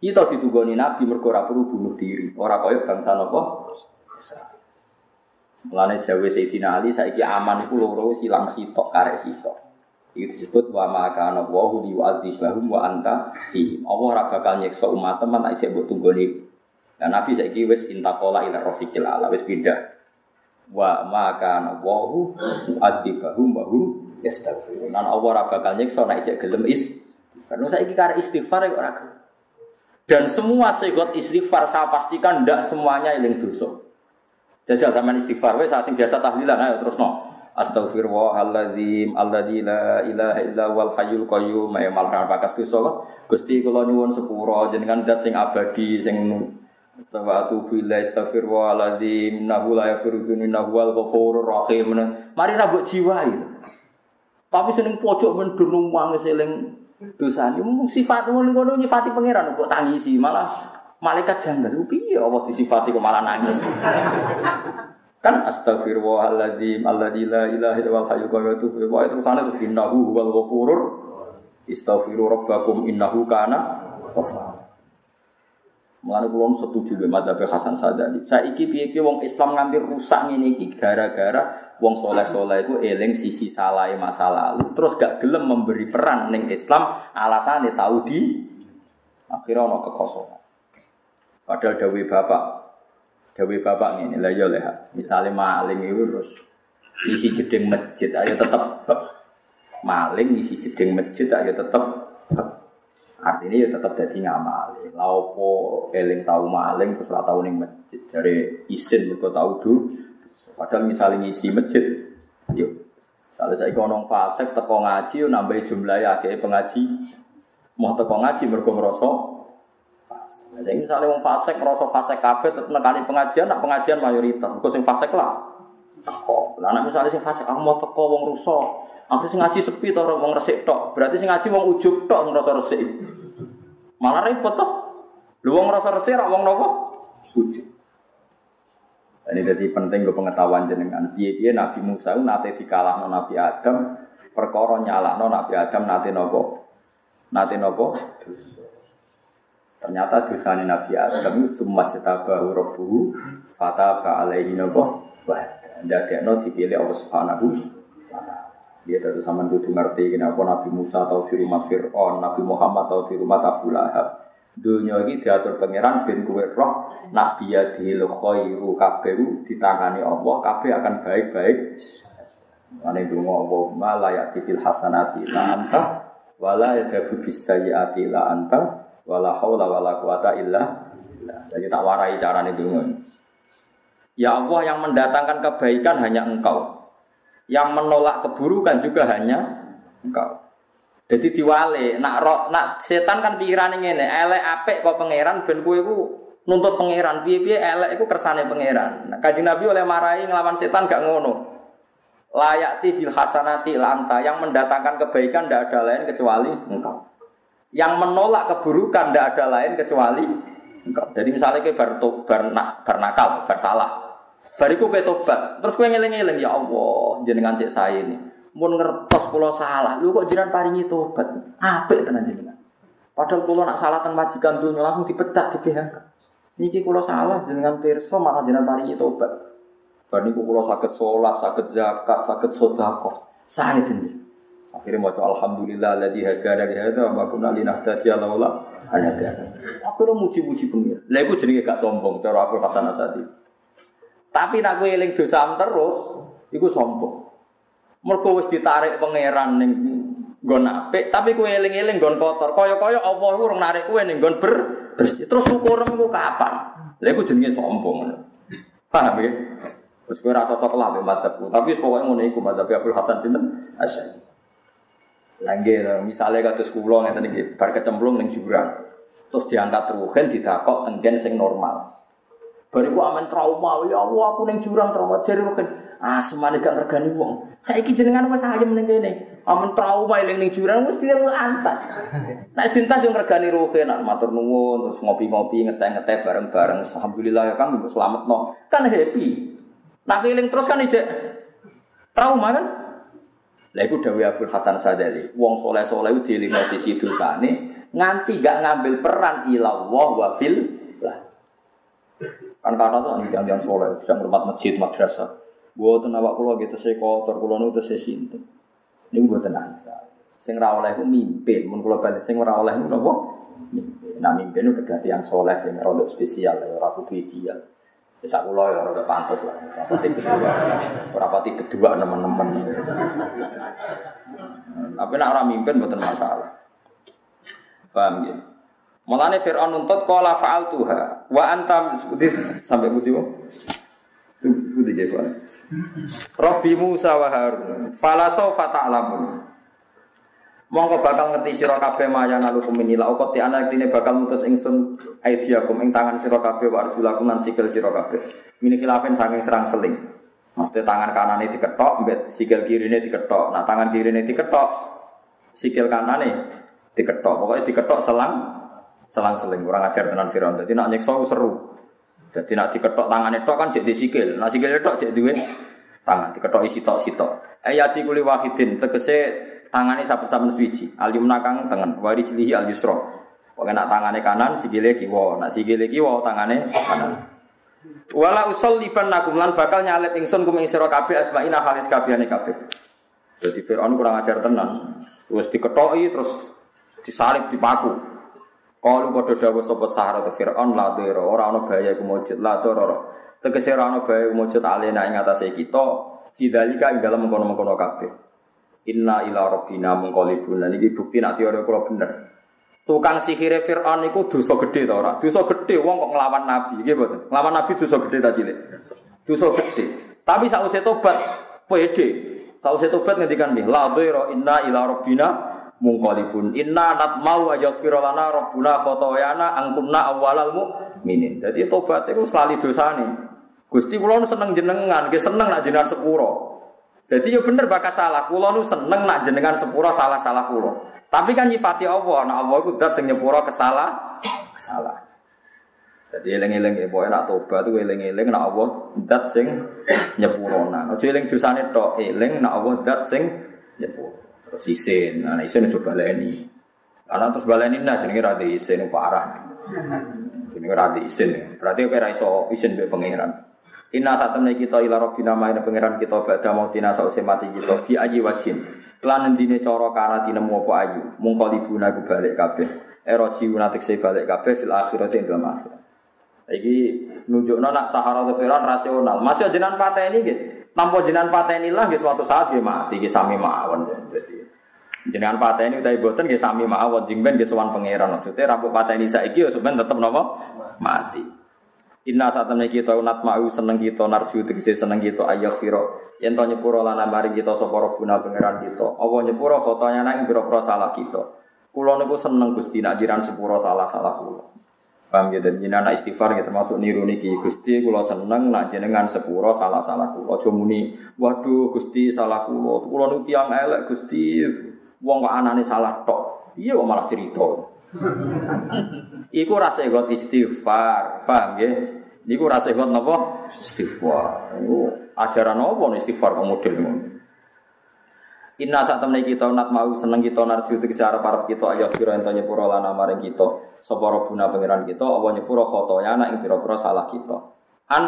Kita ditugoni Nabi mergo ora perlu bunuh diri, ora kaya bangsa napa? Mulane jawe Sayyidina Ali saiki aman iku loro silang sitok karek sitok. Itu disebut wa maka ana wa hu wa anta fi. Allah ora bakal nyiksa umat teman nek mbok tunggoni. Dan Nabi saiki wis intakola ila rafiqil ala wis pindah. Wa maka ana wa hu yu'adzibahum wa hum yastaghfirun. Nan Allah ora bakal nyiksa nek cek gelem is. Karena saya iki karek istighfar ya ora Dan semua segot istighfar saya pastikan ndak semuanya eling dosa. Jajal zaman istighfar wes sing biasa tahlilan ayo terus no. Astaghfirullahaladzim alladzi la ilaha illa wal hayyul qayyum ya malah dosa Gusti kula nyuwun sepuro jenengan dat sing abadi sing Tawatu bila astaghfirullahaladzim nahu la yaghfiru dzunuba wal ghafurur rahim. Mari ra jiwa itu. Tapi seneng pojok men dunung wang seling dosane. Mung sifat ngono nyifati pangeran kok tangisi malah malaikat janggal. Piye Allah disifati kok malah nangis. kan astagfirullahaladzim alladzi la ilaha illa huwal hayyul qayyum wa itu sana terus innahu huwal ghafurur istaghfiru rabbakum innahu kana ghafar Mengenai kulon setuju dengan madzhab Hasan Sadali. Saiki piye-piye wong Islam ngambil rusak ini iki gara-gara wong soleh-soleh itu eling sisi salah masa lalu. Terus gak gelem memberi peran ning Islam alasannya tahu di akhirnya ono kekosongan. Padahal dawe bapak, dawe bapak ini lah ya leh. Misalnya maling itu terus isi jeding masjid ayo tetep maling isi jeding masjid ayo tetep Artinya ya tetap jadi ngamali. Laupo eling tahu maling terus ora tahu masjid dari isin mergo tahu du. Padahal misalnya ngisi masjid, yuk. Kalau saya kono fasek teko ngaji nambah jumlah ya kayak pengaji. Mau teko ngaji mergo ngrasa Jadi misalnya wong fasek ngrasa fasek kabeh tetep nekani pengajian, nak pengajian mayoritas. Mergo sing fasek lah. Teko. Lah misalnya sing fasek aku mau teko wong rusak, Aku sing ngaji sepi to wong resik tok. Berarti sing ngaji wong ujug tok ngrasa resik. Malah repot toh. Lu wong ngrasa resik ra wong napa? Ujug. Ini jadi penting ke pengetahuan jenengan. Piye-piye Nabi Musa nate dikalahno Nabi Adam, perkara nyalahno Nabi Adam nate nopo? Nate nopo? Dosa. Ternyata dosanya Nabi Adam itu semua cetabahu rabbuhu fataba alaihi nopo? Wah, ndadekno dipilih Allah Subhanahu wa taala. Dia dari zaman kudu ngerti kenapa Nabi Musa tahu di rumah Fir'aun, Nabi Muhammad tahu di rumah Abu Lahab. Dunia ini diatur pangeran ben kue roh nak dia dihil khairu kabeh ditangani Allah kabeh akan baik-baik. Ane Allah ma layak tibil hasanati la anta wala yadabu bisayyati la anta wala haula wala quwata illa Jadi tak warai carane dungo. Ya Allah yang mendatangkan kebaikan hanya Engkau. Yang menolak keburukan juga hanya engkau. Jadi diwale, nak roh, nak setan kan pikiran ini, elek apik kok pangeran, ben kue ku nuntut pangeran, piye piye elek iku kersane pangeran. Nah, kaji nabi oleh marahi ngelawan setan gak ngono. Layati bil hasanati lanta yang mendatangkan kebaikan tidak ada lain kecuali engkau. Yang menolak keburukan tidak ada lain kecuali engkau. Jadi misalnya kayak bar, bar, bar nakal, bar salah, Bariku kowe tobat, terus kowe ngeling-eling ya Allah, jenengan cek saya ini. Mun ngertos kula salah, lu kok jenengan paringi tobat. Apik tenan jenengan. Padahal kula nak salah teng majikan dunya langsung dipecat di PHK. Niki kula salah jenengan pirsa malah jenengan paringi tobat. Bar niku kula saged salat, saged zakat, sedekah. Saya tenan. Akhirnya mau alhamdulillah ladzi hadana li hadza wa kunna laula an hadana. Akhirnya muji-muji pengira. Lha iku jenenge gak sombong cara aku Hasan Asadi. Tapi nak kowe eling dosa terus, iku sombong. Mergo wis ditarik pangeran ning nggon apik, tapi kowe eling-eling nggon kotor. Kaya-kaya Allah urung narik kowe ning nggon ber bersih. Terus syukur iku kapan? Lha iku jenenge sombong. Paham ya? Wis kowe ora cocok lah mbek madzhabku. Tapi pokoke ngene iku madzhab Abdul Hasan sinten? Asy'ari. Langge, misalnya kados kula ngeten iki, bar kecemplung ning jurang. Terus diangkat ruhen didakok tenggen sing normal. Bariku aman trauma, ya Allah aku neng jurang trauma jadi mungkin ah semane gak regani wong. Saiki jenengan wis ayem ning kene. Aman trauma eling ning jurang mesti lu antas. Nek cinta sing regani ruhe nak matur nuwun terus ngopi-ngopi ngeteh-ngeteh bareng-bareng alhamdulillah ya kan selamat no. Kan happy. Nak eling terus kan ijek trauma kan? Lah iku dawuh Abdul Hasan Sadali. Wong soleh-soleh itu dieling sisi dosane nganti gak ngambil peran ilallah wa fil Kan kata tuh nih jangan soleh, bisa ngurmat masjid, madrasah. Buat awak kulo gitu saya kotor, kulo nu tuh saya sinten. Ini buat tenang Sing ra oleh ku mimpin, mun kulo balik sing ora oleh ku napa? Nah mimpin itu terganti yang soleh, sing rodok spesial, ya ora kudu ideal. Bisa kulo ya rodok pantas lah. Rapati kedua, rapati kedua teman-teman. Tapi nak orang mimpin bukan masalah. Paham ya? Mulane Fir'aun nuntut qala fa'al tuha wa antam sampai budi wong. Budi ge Pak. Rabbi Musa wa Harun fala sawfa ta'lamun. Mongko bakal ngerti sira kabeh maya nalukum minila uqti anak dine bakal mutus ingsun aidiakum ing tangan sira kabeh wa arjulakum lan sikil sira kabeh. Mini khilafen saking serang seling. Maksudnya tangan kanane diketok, mbet sikil kirine diketok. Nah tangan kirine diketok, sikil kanane diketok. Pokoknya diketok selang selang-seling kurang ajar tenan Firaun. Jadi nak nyekso seru. Jadi nak diketok tangan itu kan cek disikil. Nak sikil itu cek duwe tangan diketok isi tok sitok. Ayati kuli wahidin tegese tangane saben-saben suci. Alim nakang tangan wari cilihi al yusra. Pokoke nak tangane kanan sikile kiwa, nak sikile kiwa tangane kanan. Wala usol liban nakum lan bakal nyalet ingsun kum ing sira kabeh asmaina halis kabehane kabeh. Jadi Firaun kurang ajar tenan. Terus diketoki terus disalib dipaku. Kalu padha dawuh sapa Sahara te Firaun la dira ora ana bahaya iku mujud la dira. Tegese ora ana bahaya mujud alena ing atase kita fidalika ing dalem mengkono-mengkono kabeh. Inna ila rabbina munqalibun. Lan iki bukti nek teori kula bener. Tukang sihire Firaun iku dosa gedhe ta ora? Dosa gedhe wong kok nglawan nabi, nggih mboten. Nglawan nabi dosa gedhe ta cilik? Dosa gedhe. Tapi sausé tobat pede. Sausé tobat ngendikan nggih, la dira inna ila rabbina mungkolibun inna mau aja lana rabbuna khotoyana angkunna awalal mukminin jadi tobat itu selalu dosa nih. Gusti kula seneng jenengan nggih seneng nak jenengan sepuro. Jadi ya bener bakal salah. Kula nu seneng nak jenengan sepuro salah-salah kula. Tapi kan nyifati Allah nak Allah itu dat sing nyepuro kesalah kesalahan jadi eling-eling ya nak tobat tuh eling-eling nak Allah dat sing nyepurona. Ojo eling dosane tok, eling nak Allah dat sing nyepuro. Terus isin, nah isin coba baleni. Karena terus baleni nah jenenge ra isin parah. Jenenge ra isin. Berarti oke ra iso isin mbek pangeran. Inna saat temen kita ila robbina main pangeran kita badha mau tina sause mati kita bi ayi wajin. Lan endine cara kana tinemu apa ayu. Mungko libuna ku balik kabeh. Ero jiuna tekse balik kabeh fil akhirati ing dalam akhirat. Iki nunjukno nak sahara firan rasional. Masih jenengan pateni nggih. Tanpa jenengan pateni lah nggih suatu saat nggih mati nggih sami mawon. Jadi jenengan pateni utawi boten nggih sami mawon jingben nggih sowan pangeran. Maksudnya rampung pateni saiki ya sampean tetep napa? Mati. Inna temen kita unat mau seneng kita narju tegese seneng kita ayah firo yen to nyepuro lan mari kita sapa guna pangeran kita. Apa nyepuro fotonya nang pira-pira salah kita? Kula niku seneng Gusti nak jiran sepuro salah-salah kula. Paham ya dan anak istighfar ya termasuk niru niki. Gusti kula seneng nak jenengan sepuro salah-salah kula. Aja waduh Gusti salah kula. Kula niku tiyang elek Gusti wong kok anane salah tok iya kok malah cerita Iku rasa got istighfar, paham ya? Iku rasa got napa? Istighfar. Iku ajaran nih istighfar kok model ngono. Inna saat temen kita nak mau seneng kita narju tegese arep arep kita ayo kira ento nyepuro lan maring kita sapa robuna pangeran kita apa nyepuro khoto ya anak ing pira-pira salah kita. An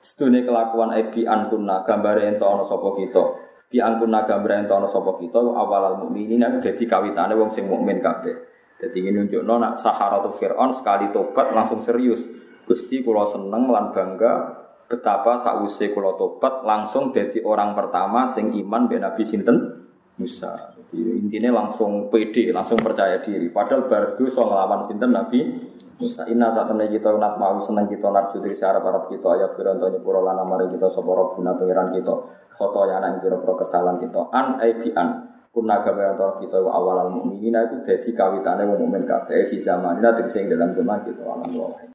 sedune kelakuan ebi an kunna gambare ento ana sapa kita. Bi an kunna gambare ento ana sapa kita awalal mukminin nek dadi kawitane wong sing mukmin kabeh. Jadi ini nunjuk nak Saharatu Fir'aun sekali tobat langsung serius. Gusti kulo seneng lan bangga betapa sakwise kulo tobat langsung jadi orang pertama sing iman ben Nabi sinten Musa. Jadi intinya langsung pede, langsung percaya diri. Padahal baru so ngelawan sinten Nabi Musa. Inna saat temen kita nak mau seneng kita narju dari searah para kita ayat firman tanya pura lana mari kita soporo guna pengiran kita. Foto yang anak yang kesalahan kita. An an Kuna gawe antara kita wa awalal mukminina itu dadi kawitane wong mukmin kabeh fi zamanina tegese dalam zaman kita alam